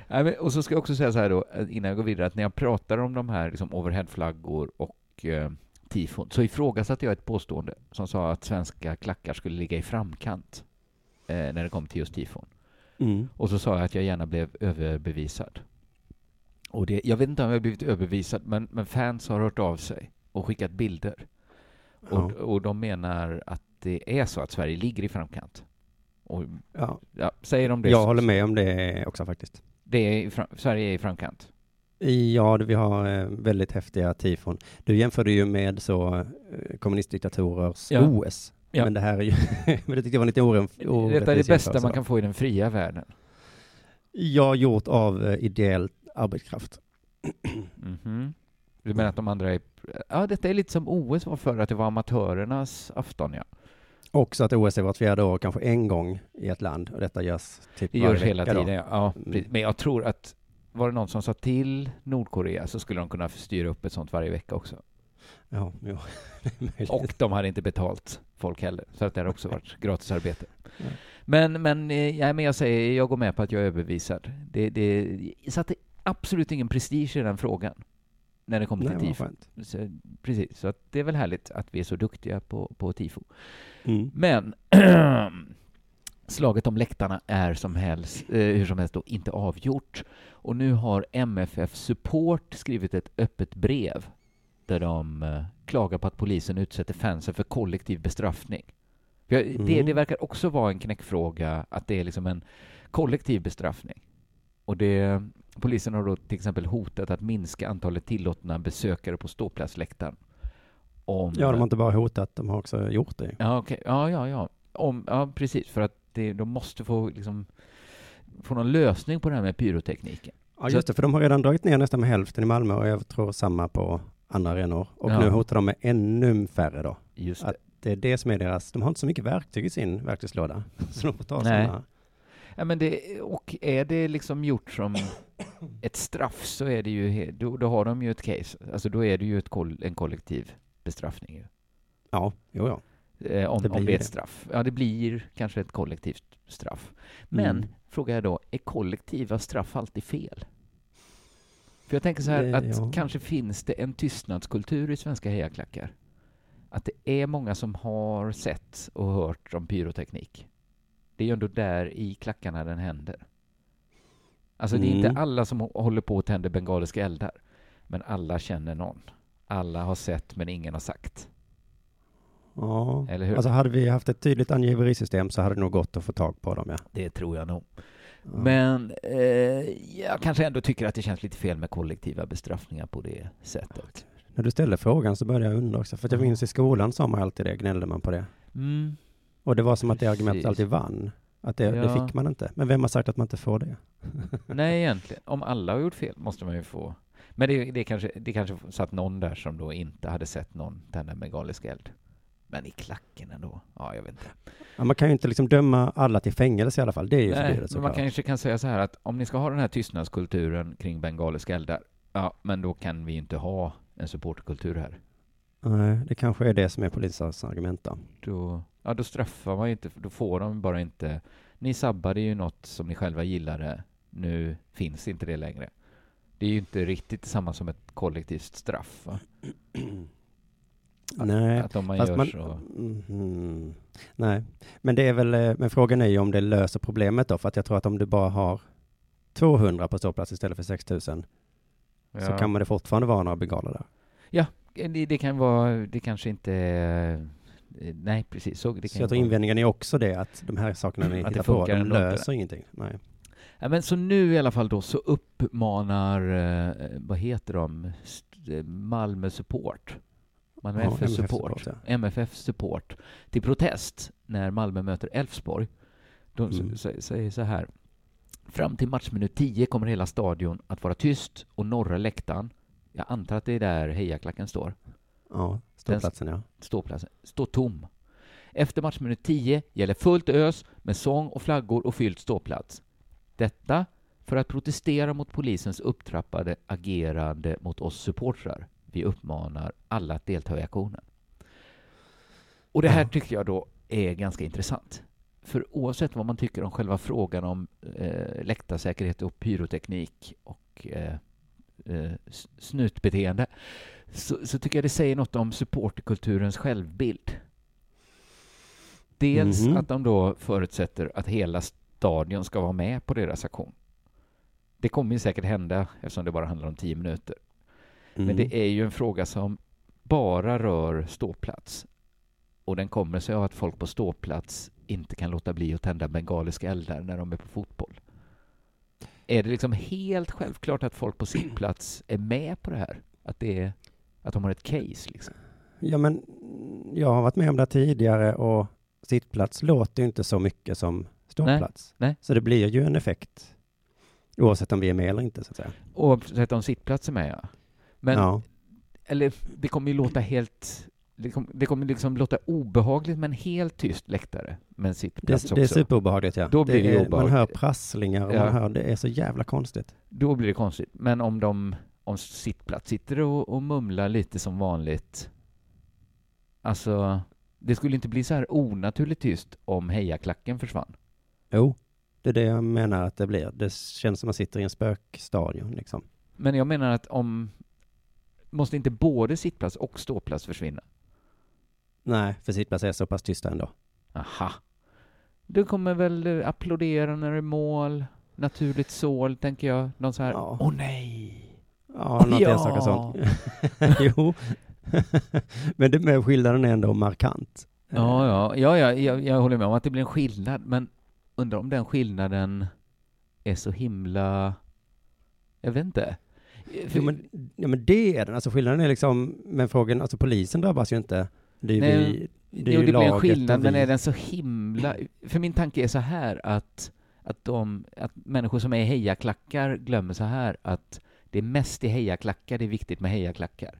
Nej, men, och så ska jag också säga så här då, eh, innan jag går vidare, att när jag pratar om de här liksom overheadflaggor och eh, tifon, så ifrågasatte jag ett påstående som sa att svenska klackar skulle ligga i framkant eh, när det kom till just tifon. Mm. Och så sa jag att jag gärna blev överbevisad. Och det, jag vet inte om jag har blivit överbevisad, men, men fans har hört av sig och skickat bilder. Och, Ja. och de menar att det är så att Sverige ligger i framkant. Och, Ja. ja, säger de det Jag så- håller med om det också faktiskt. Det är fram, Sverige är i framkant. Ja, vi har eh, väldigt häftiga tifon. Du jämförde ju med så eh, kommunistdiktatorers Ja. OS. Ja. Men det här är ju, [laughs] men det tyckte jag var lite orätt, Detta är det bästa man kan få i den fria världen. Ja, gjort av eh, arbetskraft. Mhm. Du menar att de andra är... Ja, detta är lite som OS var för att det var amatörernas afton, ja. Också att OS är vart fjärde år, kanske en gång i ett land. Och detta görs typ Det görs hela vecka då. tiden, ja. ja. Mm. Men jag tror att var det någon som sa till Nordkorea så skulle de kunna styra upp ett sånt varje vecka också. Ja, jo. [laughs] Och de hade inte betalt folk heller, så att det har också varit gratisarbete. Ja. Men, men, eh, ja, men jag säger, jag går med på att jag är överbevisad. Det, det satte absolut ingen prestige i den frågan när det kommer Nej, till tifo. Så, precis, så att det är väl härligt att vi är så duktiga på, på tifo. Mm. Men [clears throat] slaget om läktarna är som helst, eh, hur som helst då inte avgjort. Och nu har MFF Support skrivit ett öppet brev där de eh, klagar på att polisen utsätter fansen för kollektiv bestraffning. Jag- det, Mm. det verkar också vara en knäckfråga att det är liksom en kollektiv bestraffning. Och det, polisen har då till exempel hotat att minska antalet tillåtna besökare på ståplatsläktaren. Om, Ja, de har inte bara hotat, de har också gjort det. Ja, okej. Ja, ja, ja. Om, ja, precis. För att det, de måste få, liksom, få någon lösning på det här med pyrotekniken. Ja, just det, för de har redan dragit ner nästan med hälften i Malmö och jag tror samma på andra arenor. Och Ja. nu hotar de med ännu färre då. Just Att det. det är det som är deras, de har inte så mycket verktyg i sin verktygslåda. Så de får ta Nej. sådana. Ja, men det. Och är det liksom gjort som ett straff så är det ju, då, då har de ju ett case. Alltså då är det ju koll, en kollektiv bestraffning. Ju. Ja, jo, ja. Eh, om, Det om det är ett straff. Ja, det blir kanske ett kollektivt straff. Men, Mm. frågar jag då, är kollektiva straff alltid fel? För jag tänker så här Eh, att ja. kanske finns det en tystnadskultur i svenska hejaklackar. Att det är många som har sett och hört om pyroteknik. Det är ju ändå där i klackarna den händer. Alltså det är Mm. inte alla som hå- håller på och tänder bengaliska eldar. Men alla känner någon. Alla har sett men ingen har sagt. ja. Eller hur? Alltså hade vi haft ett tydligt angiverisystem så hade det nog gått att få tag på dem, ja. Det tror jag nog. ja. Men eh, jag kanske ändå tycker att det känns lite fel med kollektiva bestraffningar på det sättet. När du ställde frågan så började jag undra också, för jag Ja. minns i skolan sa man alltid det, gnällde man på det. Mm. Och det var som att det argumentet alltid vann. Att det, det Ja. fick man inte. Men vem har sagt att man inte får det? [laughs] Nej, egentligen. Om alla har gjort fel måste man ju få... Men det, det, kanske, det kanske satt någon där som då inte hade sett någon tända megalisk eld. Men i klacken ändå? Ja, jag vet inte. Ja, man kan ju inte liksom döma alla till fängelse i alla fall. Det är ju Nej, förbjudet men man kanske kan säga så här att om ni ska ha den här tystnadskulturen kring bengaliska eldar, ja, men då kan vi inte ha en supporterkultur här. Nej, det kanske är det som är polisens argument då. Då, ja, då straffar man ju inte, då får de bara inte... Ni sabbade ju något som ni själva gillade, nu finns inte det längre. Det är ju inte riktigt samma som ett kollektivt straff, va? Att, Nej, att om man gör man- så... Mhm. Nej, men det är väl, eh, men frågan är ju om det löser problemet då, för att jag tror att om du bara har 200 på ståplats istället för 6000 så Ja. kan man det fortfarande vara några bengaler där. Det, det kan vara, det kanske inte... eh, Nej, precis. Så, det Så jag tror invändningen är också det att de här sakerna ni hittar på, de löser ingenting. Nej. Ja, men så nu i alla fall då så uppmanar, eh, vad heter de, eh, Malmö Support, Malmö Ja, FF MFF Support, Support, MFF Support, till protest när Malmö möter Elfsborg. De Mm. säger så här. Fram till matchminut 10 kommer hela stadion att vara tyst och norra läktaren, jag antar att det är där hejaklacken står, Ja, ståplatsen ja. ståplatsen, står tom. Efter matchminut 10 gäller fullt ös med sång och flaggor och fylld ståplats. Detta för att protestera mot polisens upptrappade agerande mot oss supportrar. Vi uppmanar alla att delta i aktionen. Och det här Ja. tycker jag då är ganska intressant. För oavsett vad man tycker om själva frågan om eh, läktarsäkerhet och pyroteknik och eh, eh, snutbeteende så, så tycker jag det säger något om supporterkulturens självbild. Dels Mhm. att de då förutsätter att hela stadion ska vara med på deras aktion. Det kommer ju säkert hända eftersom det bara handlar om tio minuter. Mm. Men det är ju en fråga som bara rör ståplats. Och den kommer sig av att folk på ståplats inte kan låta bli att tända bengaliska eldar när de är på fotboll. Är det liksom helt självklart att folk på sittplats [clears throat] är med på det här? Att, det är, att de har ett case liksom? Ja, men jag har varit med om det tidigare och sittplats låter ju inte så mycket som ståplats. nej. Så det blir ju en effekt oavsett om vi är med eller inte så att säga. Oavsett om sittplats är med ja. Men, ja. eller det kommer ju låta helt... Det kommer, det liksom låta obehagligt med en helt tyst läktare med en sittplats det, det är också. superobehagligt ja. Då blir det ju är, man obehagligt. hör prasslingar och Ja. man hör, det är så jävla konstigt. Då blir det konstigt. Men om de om sittplats sitter och, och mumlar lite som vanligt. Alltså, det skulle inte bli så här onaturligt tyst om hejaklacken försvann. Jo, det är det jag menar att det blir. Det känns som man sitter i en spökstadion liksom. Men jag menar att om... Måste inte både sittplats och ståplats försvinna? Nej, för sittplats är så pass tysta ändå. Aha. Du kommer väl eh, applådera när det är mål, naturligt sål, tänker jag. Någon så här, åh Ja. nej! Ja, något Ja. enstaka sånt. [laughs] jo. [laughs] Men det med skillnaden är ändå markant. Ja, ja, ja, ja jag, jag håller med om att det blir en skillnad, men undrar om den skillnaden är så himla... Jag vet inte. För- Jo, men, ja, men det är den. Alltså skillnaden är liksom, men frågan, alltså polisen drabbas ju inte. Det är Nej, vi, det är jo, det blir en skillnad, men är den så himla... För min tanke är så här att, att, de, att människor som är hejaklackar glömmer så här att det är mest i hejaklackar det är viktigt med hejaklackar.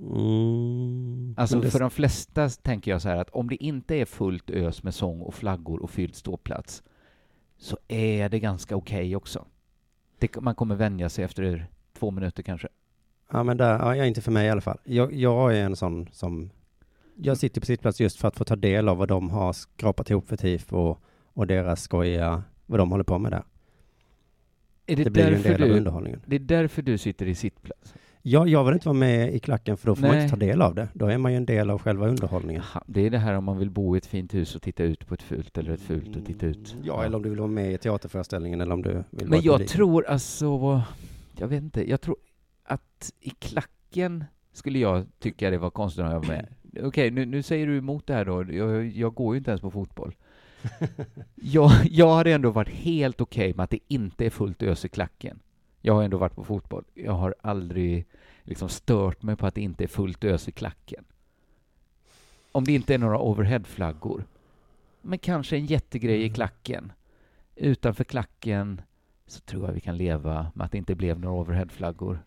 Mm, Alltså det, för de flesta tänker jag så här att om det inte är fullt ös med sång och flaggor och fylld ståplats så är det ganska okej också. Det, man kommer vänja sig efter två minuter kanske. Ja, men där, ja, inte för mig i alla fall. Jag, jag är en sån som, jag sitter på sittplats just för att få ta del av vad de har skrapat ihop för tifo och deras skojiga, vad de håller på med där. Är det, Det blir ju en del av du, underhållningen. det är därför du sitter i sittplats? Ja, jag vill inte vara med i klacken för då får man Nej. inte ta del av det. Då är man ju en del av själva underhållningen. Det är det här om man vill bo i ett fint hus och titta ut på ett fult eller ett fult och titta ut. Ja, eller om du vill vara med i teaterföreställningen eller om du vill Men vara jag publiken. tror alltså, jag vet inte, jag tror att i klacken skulle jag tycka det var konstigt att jag var med. Okej, nu, nu säger du emot det här då. Jag, jag går ju inte ens på fotboll. [laughs] jag, jag hade ändå varit helt okej med att det inte är fullt ös i klacken. Jag har ändå varit på fotboll. Jag har aldrig liksom stört mig på att det inte är fullt ös i klacken. Om det inte är några overheadflaggor. Men kanske en jättegrej i Mm. klacken. Utanför klacken så tror jag vi kan leva med att det inte blev några overheadflaggor.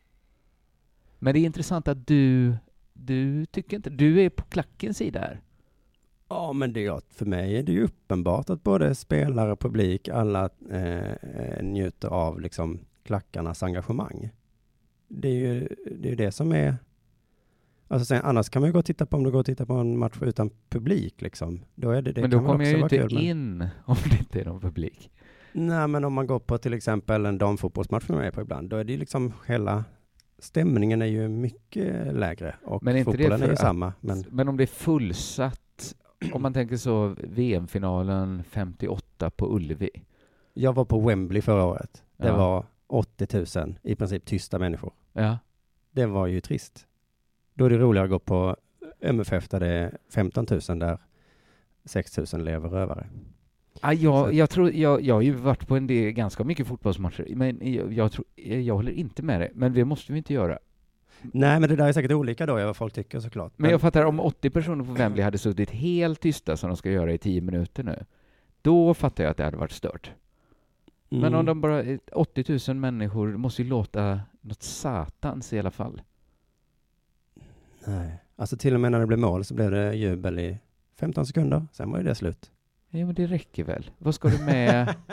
Men det är intressant att du, du tycker inte, du är på klackens sida här. Ja, men det, är- för mig är det ju uppenbart att både spelare och publik, alla eh, njuter av liksom klackarnas engagemang. Det är ju det, är det som är... Alltså sen, annars kan man ju gå och titta på om du går och tittar på en match utan publik liksom. Då är det, det men då kommer jag ju inte kul, men- in [laughs] om det inte är någon publik. Nej, men om man går på till exempel en damfotbollsmatch som jag är på ibland, då är det ju liksom hela stämningen är ju mycket lägre och Men är inte det fotbollen är för ju att- samma. Men Men om det är fullsatt, om man tänker så VM-finalen 58 på Ullevi. jag var på Wembley förra året. Det Ja. var 80 000 i princip tysta människor. Ja. Det var ju trist. Då är det roligare att gå på MFF där det är 15 000 där 6 000 lever rövare. Ja, jag, jag, tror, jag, jag har ju varit på en del, ganska mycket fotbollsmatcher, men jag, jag, tror, jag håller inte med dig. Men det måste vi inte göra. Nej, men det där är säkert olika då, vad folk tycker såklart. Men jag fattar, om 80 personer på Wembley hade suttit helt tysta som de ska göra i 10 minuter nu, då fattar jag att det hade varit stört. Men Mm. om de bara, 80 000 människor måste ju låta något satans i alla fall. Nej, alltså till och med när det blev mål så blev det jubel i 15 sekunder, sen var ju det slut. Ja, men det räcker väl? Vad ska du med? [laughs]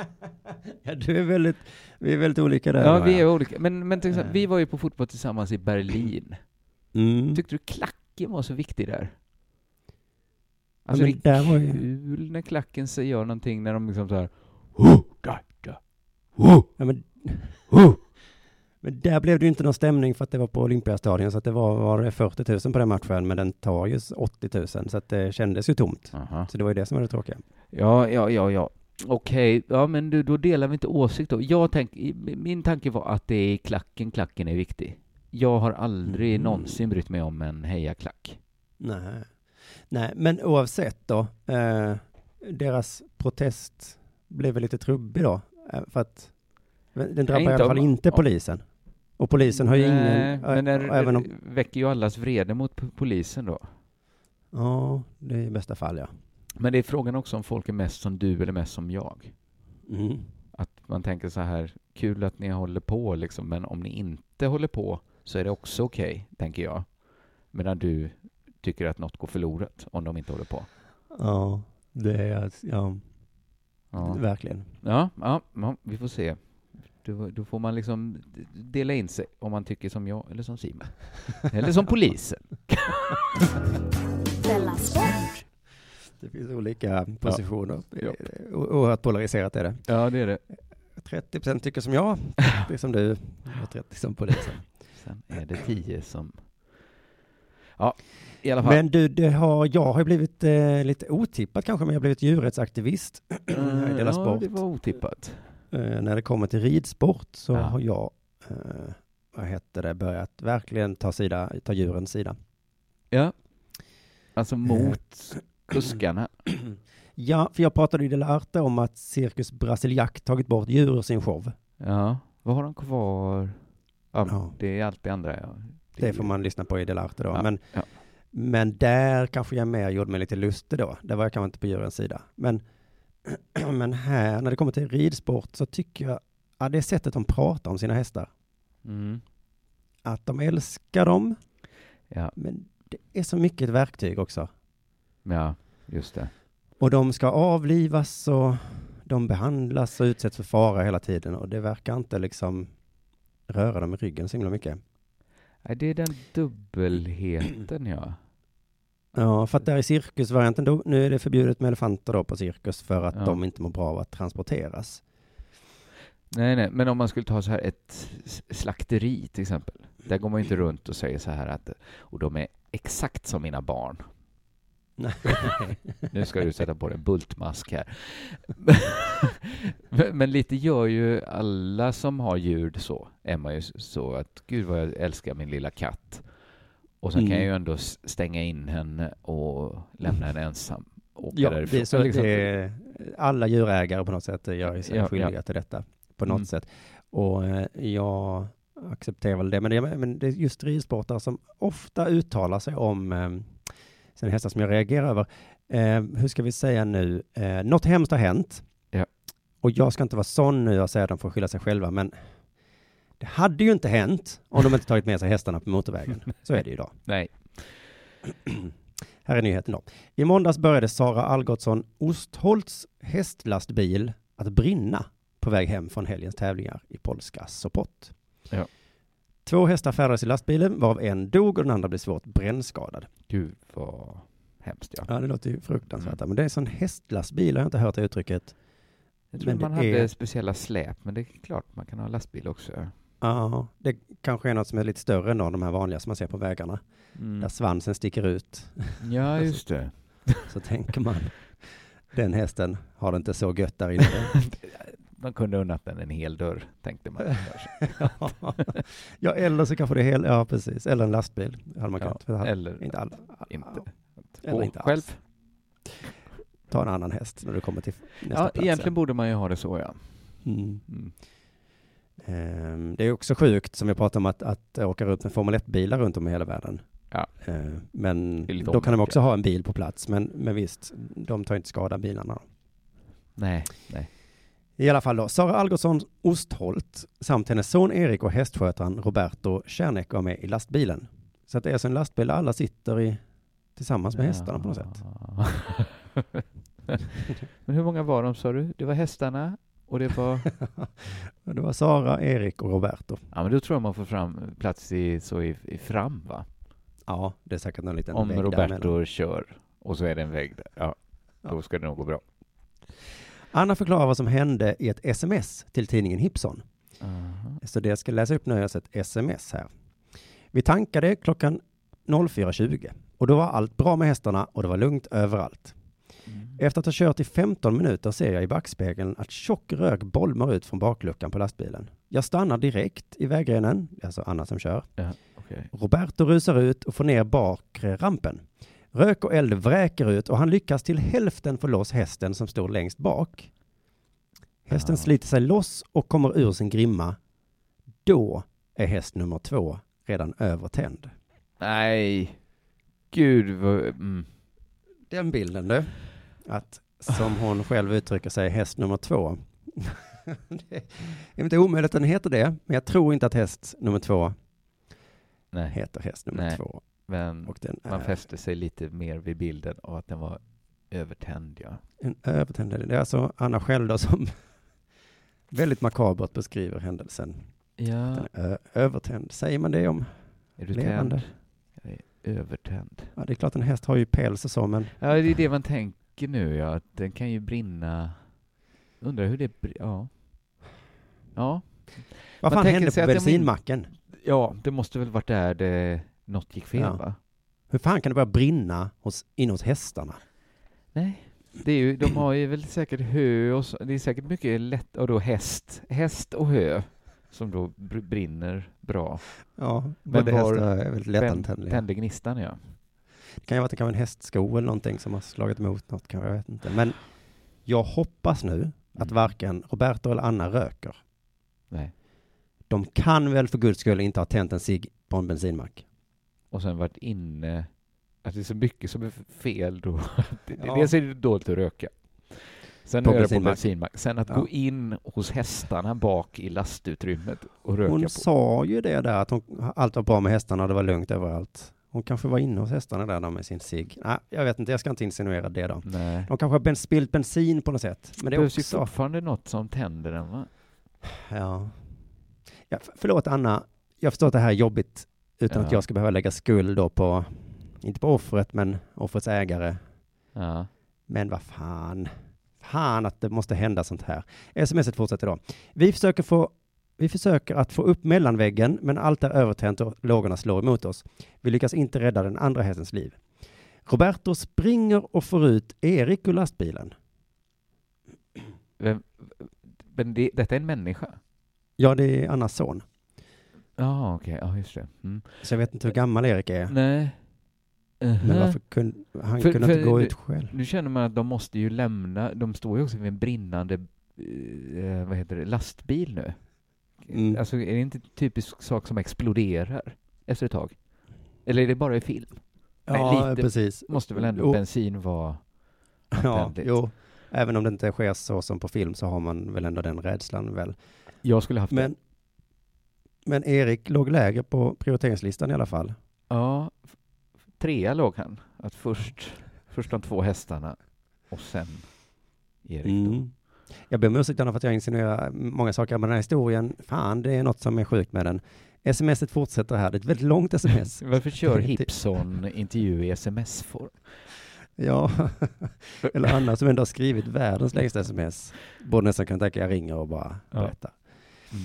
Ja, du är väldigt, vi är väldigt olika där. ja, va? vi är olika. Men, men till exempel, Eh. vi var ju på fotboll tillsammans i Berlin. Mm. Tyckte du klacken var så viktig där? Alltså men det är var ju- kul när klacken gör någonting när de liksom så här Ja, men, men där blev det ju inte någon stämning för att det var på Olympiastadion, så att det var, var det 40 000 på den matchen, men den tar ju 80 000, så att det kändes ju tomt. Aha. Så det var ju det som var det tråkiga. Ja, ja, ja, ja. Okej, ja men du, då delar vi inte åsikt då. Jag tänk, min tanke var att det är klacken, klacken är viktig. Jag har aldrig Mm. någonsin brytt mig om en hejaklack. Nej. Nej, men oavsett då, eh, deras protest blev väl lite trubbig då, eh, för att den drabbar i alla fall om- inte polisen. Och polisen har ju Nej, ingen, men äh, den även om, väcker ju allas vrede mot polisen då. ja, det är i bästa fall ja. Men det är frågan också om folk är mest som du eller mest som jag. Mm. Att man tänker så här, kul att ni håller på liksom, men om ni inte håller på så är det också okej, tänker jag. Medan du tycker att något går förlorat om de inte håller på. Ja, det är, ja, Ja, verkligen. ja, ja, ja vi får se. Då, då får man liksom dela in sig om man tycker som jag eller som Simon. Eller som polisen. Det finns olika positioner. Ja. Oerhört polariserat är det. Ja, det är det. 30 procent tycker som jag, det är som du, och 30 som polisen. Sen är det tio som... Ja, i alla fall. Men du, det har, jag har blivit eh, lite otippat kanske, men jag har blivit djurrättsaktivist Della ja, det var otippat. Eh, när det kommer till ridsport så Ja. har jag, eh, vad heter det, börjat verkligen ta, sida, ta djurens sida. Ja. Alltså mot kuskarna. [clears throat] Ja, för jag pratade i Della Arte om att Cirkus Brasiliak tagit bort djur ur sin show. Ja, vad har de kvar? Ja, Ja. det är allt det andra. Ja. Det får man lyssna på i Della Arte då. Ja, Men, men där kanske jag mer gjorde mig lite lustig då. Där var jag kanske inte på djurens sida. Men, [clears throat] men här, när det kommer till ridsport, så tycker jag, ja, det är sättet de pratar om sina hästar. Mm. Att de älskar dem, Ja, men det är så mycket ett verktyg också. ja, just det. Och de ska avlivas och de behandlas och utsätts för fara hela tiden och det verkar inte liksom röra dem i ryggen så himla mycket. Det är den dubbelheten, ja. Ja, för att där i cirkusvarianten då, nu är det förbjudet med elefanter då på cirkus för att Ja. de inte mår bra av att transporteras. Nej, nej, men om man skulle ta så här ett slakteri till exempel. Där går man ju inte runt och säger så här att och de är exakt som mina barn. Nej. [laughs] Nu ska du sätta på dig en bultmask här. [laughs] men, men lite gör ju alla som har djur så. Är man ju så att gud vad jag älskar min lilla katt. Och sen kan Mm. jag ju ändå stänga in henne och lämna henne ensam. och Ja, därifrån. det är så Liksom- det är, alla djurägare på något sätt gör sig Ja, skyldiga ja. till detta på något Mm. sätt. Och eh, jag accepterar väl det, men det, men det är just ridsportare som ofta uttalar sig om eh, hästar som jag reagerar över. Eh, hur ska vi säga nu? Eh, något hemskt har hänt. Ja. Och jag ska inte vara sån nu och säga att de får skylla sig själva, men det hade ju inte hänt om de inte tagit med sig hästarna på motorvägen. Så är det ju idag. Nej. Här är nyheten då. I måndags började Sara Algotsson Ostholts hästlastbil att brinna på väg hem från helgens tävlingar i polska Sopot. Ja. Två hästar färdades i lastbilen, varav en dog och den andra blev svårt brännskadad. Gud vad hemskt ja. Ja, det låter ju fruktansvärt. Mm. Men det är en sån hästlastbil, har jag inte hört det uttrycket. Jag tror Men man hade är- speciella släp, men det är klart man kan ha lastbil också. Ja, det kanske är något som är lite större än de här vanliga som man ser på vägarna. Mm. Där svansen sticker ut. Ja, [laughs] just det. [laughs] Så tänker man, den hästen har det inte så gött där inne. [laughs] man kunde unnat den en hel dörr, tänkte man. ja, eller så kanske det är hel, ja precis, eller en lastbil hade man Ja, kunnat. Hade- eller inte alla. inte. Eller inte själv. alls. Ta en annan häst när du kommer till nästa Ja, plats. egentligen borde man ju ha det så, ja. Mm. Mm. Ehm, Det är också sjukt, som vi pratade om, att, att åka runt med Formel 1-bilar runt om i hela världen. Ja. Ehm, Men då kan de också ha en bil på plats. Men, men visst, de tar inte skada bilarna. Nej, nej. I alla fall då, Sara Algotsson Ostholt samt hennes son Erik och hästskötaren Roberto Cernek var med i lastbilen. Så att det är alltså en lastbil där alla sitter i, tillsammans med hästarna på något sätt. [laughs] Men hur många var de, sa du? Det var hästarna och det var... [laughs] det var Sara, Erik och Roberto. Ja, men då tror jag man får fram plats i, så i, i fram, va? Ja, det är säkert någon liten Om vägg Roberto däremellan. kör och så är det en vägg där. Ja, då Ja. ska det nog gå bra. Anna förklarar vad som hände i ett sms till tidningen Hipson. Aha. Så det jag ska läsa upp nu är ett sms här. Vi tankade klockan 04.20 och då var allt bra med hästarna och det var lugnt överallt. Mm. Efter att ha kört i 15 minuter ser jag i backspegeln att tjock rök bolmar ut från bakluckan på lastbilen. Jag stannar direkt i vägrenen, alltså Anna som kör. Ja, okej. Roberto rusar ut och får ner bakre rampen. Rök och eld vräker ut och han lyckas till hälften få loss hästen som står längst bak. Hästen Ja. sliter sig loss och kommer ur sin grimma. Då är häst nummer två redan övertänd. Nej, gud vad... Mm. Den bilden du, att som hon själv uttrycker sig, häst nummer två. [laughs] det är inte omöjligt att den heter det, men jag tror inte att häst nummer två Nej, heter häst nummer Nej. två. men Och den man är fäste sig lite mer vid bilden av att den var övertänd, ja. en övertänd. Det är alltså Anna själv då som [laughs] väldigt makabert beskriver händelsen. Ja, övertänd. Säger man det om är du levande? tänd? Jag är övertänd. Ja, det är klart en häst har ju päls och så, men Ja, det är det man tänker nu, ja. Att den kan ju brinna... Undrar hur det... Ja. Ja, vad fan tänker hände på bensinmacken? ja, det måste väl varit där det... något gick fel, Ja. va? Hur fan kan det börja brinna hos, inne hos hästarna? Nej. Det är ju, de har ju väl säkert hö och så, det är säkert mycket lätt, och då häst, häst och hö som då br- brinner bra. Ja, Men var- är väldigt lättantändliga. tände gnistan, ja. Det kan ju vara att det kan vara en hästsko eller någonting som har slagit emot något, kanske, jag vet inte. Men jag hoppas nu att Mm. varken Roberto eller Anna röker. Nej. De kan väl för guds skull inte ha tänt en cigg på en bensinmack? Och sen varit inne, att det är så mycket som är fel då. [laughs] Det- Ja. Dels är det dåligt att röka. Sen På det på bensinmack. bensinmack. Sen att Ja. gå in hos hästarna bak i lastutrymmet och röka Hon på. sa ju det där att hon, allt var bra med hästarna det var lugnt överallt. Hon kanske var inne hos hästarna där då med sin cigg. Nej, jag vet inte, jag ska inte insinuera det då. Nej. De kanske har ben, spillt bensin på något sätt. Men Det behövs ju också... fortfarande något som tänder den, va? Ja. ja. Förlåt Anna, jag förstår att det här är jobbigt utan Ja. att jag ska behöva lägga skuld då på, inte på offret, men offrets ägare. Ja. Men vad fan. Fan att det måste hända sånt här. Smset fortsätter då. Vi försöker få vi försöker att få upp mellanväggen, men allt är övertänt och lågorna slår emot oss. Vi lyckas inte rädda den andra hästens liv. Roberto springer och får ut Erik ur lastbilen. Vem, men det, detta är en människa? Ja, det är Annas son. Ja, okej. Ja, just det. Mm. Så jag vet inte hur gammal Erik är. Nej. Men Mhm. varför kunde han För- kunde för inte gå nu- ut själv? Nu känner man att de måste ju lämna, de står ju också vid en brinnande, eh, vad heter det, lastbil nu. Mm. Alltså är det inte en typisk sak som exploderar efter ett tag? Eller är det bara i film? Nej, Ja, lite precis. Måste väl ändå Jo. bensin vara [laughs] Ja, antändligt? jo. Även om det inte sker så som på film så har man väl ändå den rädslan väl. Jag skulle haft Men, det. men Erik låg lägre på prioriteringslistan i alla fall. Ja, trea låg han. Att först, först de två hästarna och sen Erik. Mm. Jag ber om ursäkt för att jag insinuerar många saker, men den här historien, fan, det är något som är sjukt med den. Smset fortsätter här, det är ett väldigt långt sms. [laughs] Varför kör Det- Hipson intervju i sms-form? ja, [laughs] eller Anna som ändå har skrivit världens längsta sms. Borde nästan kunna tänka, jag ringer och bara Ja. berättar. Mm.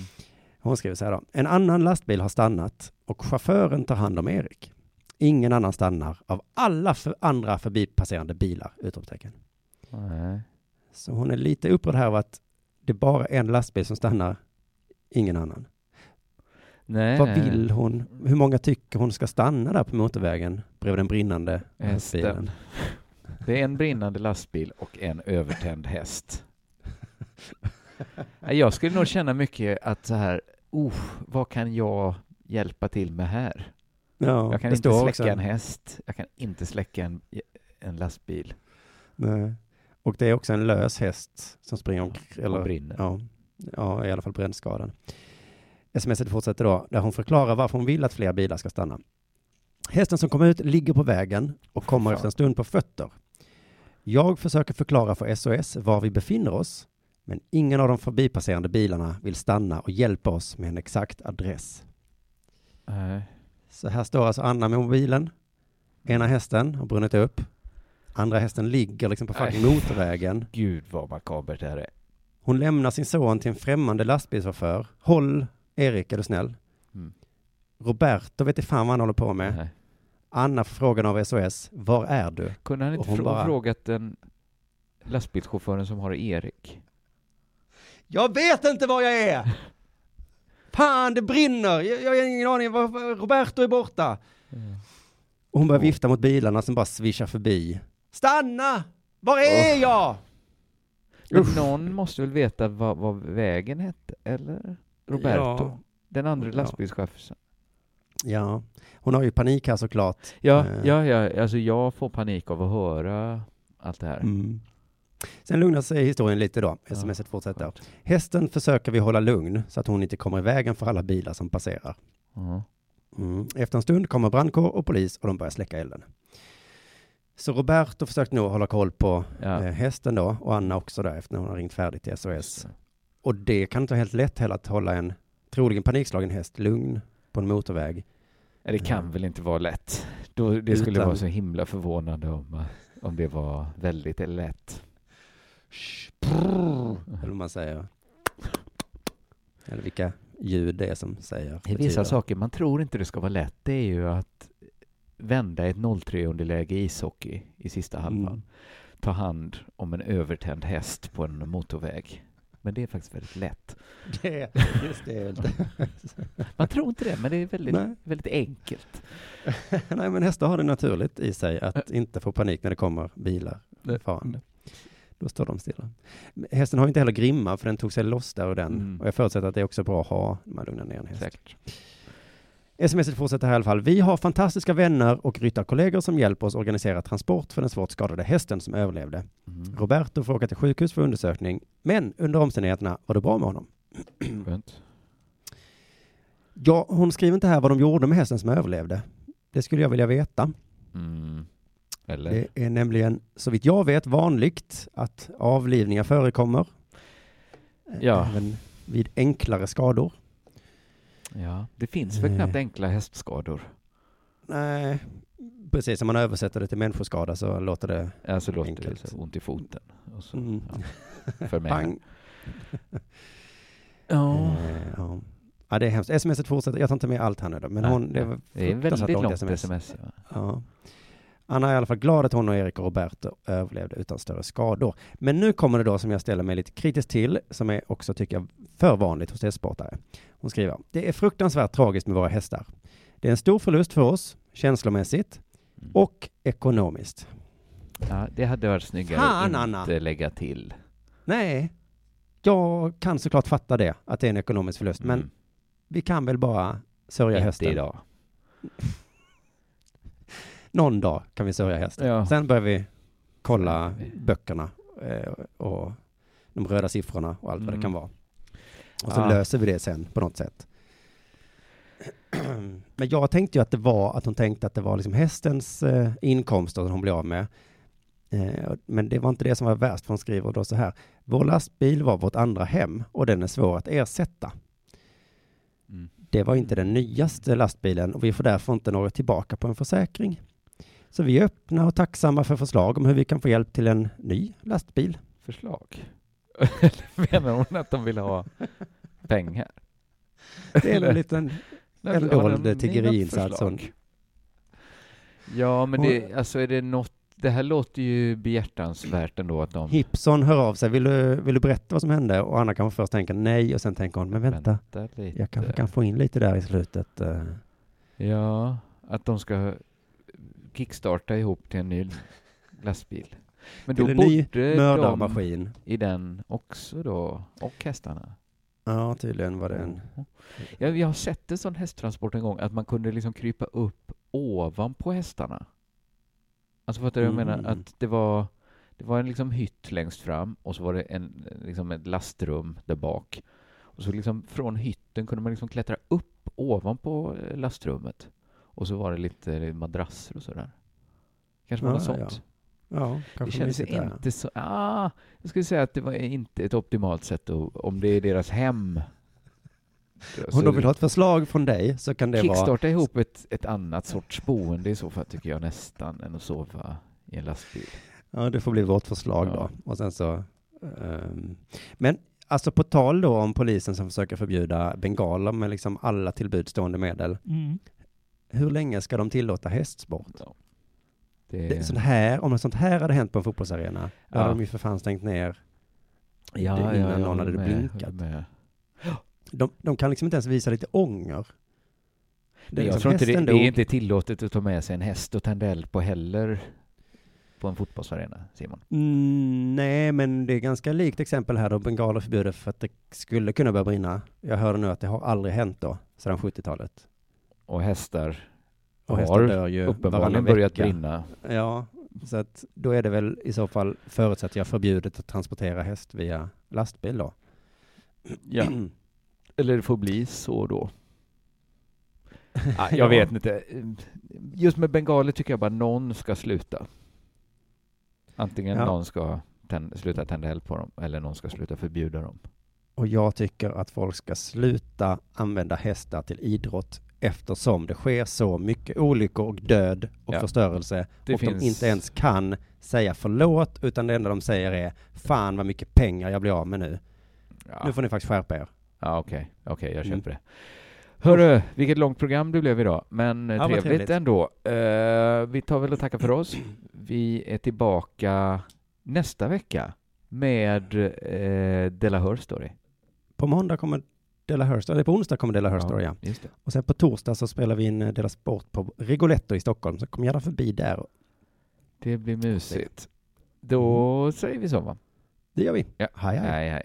Hon skriver så här då. En annan lastbil har stannat och chauffören tar hand om Erik. Ingen annan stannar av alla för andra förbipasserande bilar! Utropstecken. Nej. Så hon är lite upprörd här av att Det är bara en lastbil som stannar, ingen annan. Nej, Vad vill hon? Hur många tycker hon ska stanna där på motorvägen bredvid den brinnande Hästen. lastbilen? Det är en brinnande lastbil och en övertänd häst. [laughs] Jag skulle nog känna mycket att så här, oh, vad kan jag hjälpa till med här? Ja, Jag kan inte släcka också- en häst, jag kan inte släcka en, en lastbil. Nej. Och det är också en lös häst som springer omkring. och brinner. Ja, ja, i alla fall brännskadan. Smset fortsätter då, där hon förklarar varför hon vill att fler bilar ska stanna. Hästen som kommer ut ligger på vägen och kommer Fan. efter en stund på fötter. Jag försöker förklara för SOS var vi befinner oss, men ingen av de förbipasserande bilarna vill stanna och hjälpa oss med en exakt adress. Nej. Så här står alltså Anna med mobilen. Ena hästen har brunnit upp. Andra hästen ligger liksom på fucking motorvägen. [laughs] Gud vad makabert det här är. Hon lämnar sin son till en främmande lastbilschaufför. Håll, Erik, är du snäll? Mm. Roberto vet inte fan vad han håller på med. Nej. Anna får frågan av SOS. Var är du? Kunde han inte frå- bara- frågat den lastbilschauffören som har Erik? Jag vet inte var jag är! Fan, det brinner! Jag, jag har ingen aning. Roberto är borta. Och hon börjar vifta mot bilarna som bara svischar förbi. Stanna! Var är jag? Men någon måste väl veta vad, vad vägen hette, eller? Roberto? Ja. Den andra Ja. lastbilschauffören? Ja, hon har ju panik här såklart. Ja, Eh. ja, ja, alltså jag får panik av att höra allt det här. Mm. Sen lugnar sig historien lite då. Smset fortsätter. skönt. Hästen försöker vi hålla lugn så att hon inte kommer i vägen för alla bilar som passerar. Mm. Efter en stund kommer brandkår och polis och de börjar släcka elden. Så Roberto försökte nog hålla koll på Ja. eh, hästen då och Anna också där efter hon har ringt färdigt till SOS. Och det kan inte vara helt lätt heller att hålla en troligen panikslagen häst lugn på en motorväg. Ja, Det kan Ja. väl inte vara lätt? Då, det skulle Utan- vara så himla förvånande om, om det var väldigt lätt. Eller vad man säger. Eller vilka ljud det är som säger. Det är vissa saker man tror inte det ska vara lätt. Det är ju att vända ett 0-3-underläge i ishockey i sista halvan. Mm. Ta hand om en övertänd häst på en motorväg. Men det är faktiskt väldigt lätt. [laughs] Det, just det. [laughs] Man tror inte det, men det är väldigt, Nej. väldigt enkelt. [laughs] Nej, men hästar har det naturligt i sig att inte få panik när det kommer bilar farande. Då står de stilla. Hästen har inte heller grimma för den tog sig loss där och den. Mm. Och jag förutsätter att det är också bra att ha när man lugnar ner en häst. Säkert. Sms fortsätter här i alla fall. Vi har fantastiska vänner och ryttarkollegor som hjälper oss organisera transport för den svårt skadade hästen som överlevde. Mm. Roberto får åka till sjukhus för undersökning, men under omständigheterna var det bra med honom. Skönt. Ja, hon skriver inte här vad de gjorde med hästen som överlevde. Det skulle jag vilja veta. Mm. Eller? Det är nämligen, så vitt jag vet, vanligt att avlivningar förekommer. Ja. Även vid enklare skador. Ja, det finns väl Eh. knappt enkla hästskador. Nej, precis. Om man översätter det till människoskada så låter det... Alltså låter Enkelt. det så ont i foten. Och så, Mm. ja, [laughs] för mig. [laughs] Ja. Eh, ja. ja, det är hemskt. Smset fortsätter. Jag tar inte med allt här nu då, men hon... Det, var det är väldigt långt sms. sms. ja. Ja. Anna är i alla fall glad att hon och Erik och Roberto överlevde utan större skador. Men nu kommer det då som jag ställer mig lite kritiskt till, som är också, tycker jag, för vanligt hos hästsportare. Hon skriver, det är fruktansvärt tragiskt med våra hästar. Det är en stor förlust för oss, känslomässigt Mm. och ekonomiskt. Ja, det hade varit snyggare Fan, att Anna. inte lägga till. Nej, jag kan såklart fatta det, att det är en ekonomisk förlust, men Mm. vi kan väl bara sörja Inte hästen. idag. [laughs] Någon dag kan vi sörja hästen. Ja. Sen börjar vi kolla böckerna eh, och de röda siffrorna och allt vad det Mm. kan vara. Och så Ja. löser vi det sen på något sätt. [clears throat] Men jag tänkte ju att det var att hon tänkte att det var liksom hästens eh, inkomster som hon blev av med. Eh, men det var inte det som var värst, för hon skriver då så här. Vår lastbil var vårt andra hem och den är svår att ersätta. Mm. Det var inte den nyaste lastbilen och vi får därför inte något tillbaka på en försäkring. Så vi är öppna och tacksamma för förslag om hur vi kan få hjälp till en ny lastbil. Förslag? Eller [laughs] menar hon att de vill ha pengar? Det är en liten [laughs] en dold tiggeriinsats. Ja, men det, alltså är det något det här låter ju behjärtansvärt ändå att de... Hipson hör av sig. Vill du, vill du berätta vad som hände? Och Anna kanske först tänker nej och sen tänker hon, men vänta, Vänta jag kanske kan få in lite där i slutet. eh. Ja, att de ska kickstarta ihop till en ny lastbil. Men då ny borde de mördarmaskin. i den också då, och hästarna. Ja, tydligen var det en... Jag, jag har sett en sån hästtransport en gång, att man kunde liksom krypa upp ovanpå hästarna. Alltså fattar du vad jag menar? Mm. Att det var, det var en liksom hytt längst fram och så var det en, liksom ett lastrum där bak. Och så liksom från hytten kunde man liksom klättra upp ovanpå eh, lastrummet. Och så var det lite madrasser och sådär. Kanske var Ja, något ja. sånt. Ja, Det kanske kändes mysigt där. inte så... Ah, jag skulle säga att det var inte ett optimalt sätt att, om det är deras hem. Om de vill ha ett förslag från dig så kan det vara... Kickstarta ihop ett, ett annat sorts boende i så fall tycker jag nästan än att sova i en lastbil. Ja, det får bli vårt förslag Ja. då. Och sen så... ehm, men alltså på tal då om polisen som försöker förbjuda bengaler med liksom alla tillbudstående medel. Mm. Hur länge ska de tillåta hästsport? Ja. Det, Det, sånt här, om något sånt här hade hänt på en fotbollsarena, då Ja. hade de ju för fan stängt ner. ja, ja, innan jag någon hade med, blinkat. med. De, de kan liksom inte ens visa lite ånger. Det jag liksom tror inte det, det är inte tillåtet att ta med sig en häst och tända eld på heller på en fotbollsarena, Simon. Mm, nej, men det är ganska likt exempel här då bengaler är förbjudet för att det skulle kunna börja brinna. Jag hörde nu att det har aldrig hänt då, sedan 70-talet. Och hästar Och hästar har dör ju uppenbarligen börjat vecka. brinna. Ja, så att då är det väl i så fall, förutsätter jag, förbjudet att transportera häst via lastbil då. Ja. [clears throat] Eller det får bli så då. [laughs] Ah, Ja. jag vet inte. Just med bengaler tycker jag bara någon ska sluta. Antingen Ja. någon ska tänd, sluta tända eld på dem eller någon ska sluta förbjuda dem. Och jag tycker att folk ska sluta använda hästar till idrott eftersom det sker så mycket olyckor och död och Ja. förstörelse Det och finns- de inte ens kan säga förlåt utan det enda de säger är fan vad mycket pengar jag blir av med nu. Ja, Nu får ni faktiskt skärpa er. ja okej, okej, jag Mm. köper det. Hörru, vilket långt program det blev idag, men eh, Ja, trevligt, trevligt. ändå. Eh, vi tar väl och tackar för oss. Vi är tillbaka nästa vecka med uh, Della Hör Story. På måndag kommer Della Hurst, eller på onsdag kommer Della Hurst, ja. ja. Och sen på torsdag så spelar vi in eh, Della Sport på Rigoletto i Stockholm, så kom gärna förbi där. Det blir mysigt. Då säger vi så va? Det gör vi. Ja. Hej, hej. hej, hej.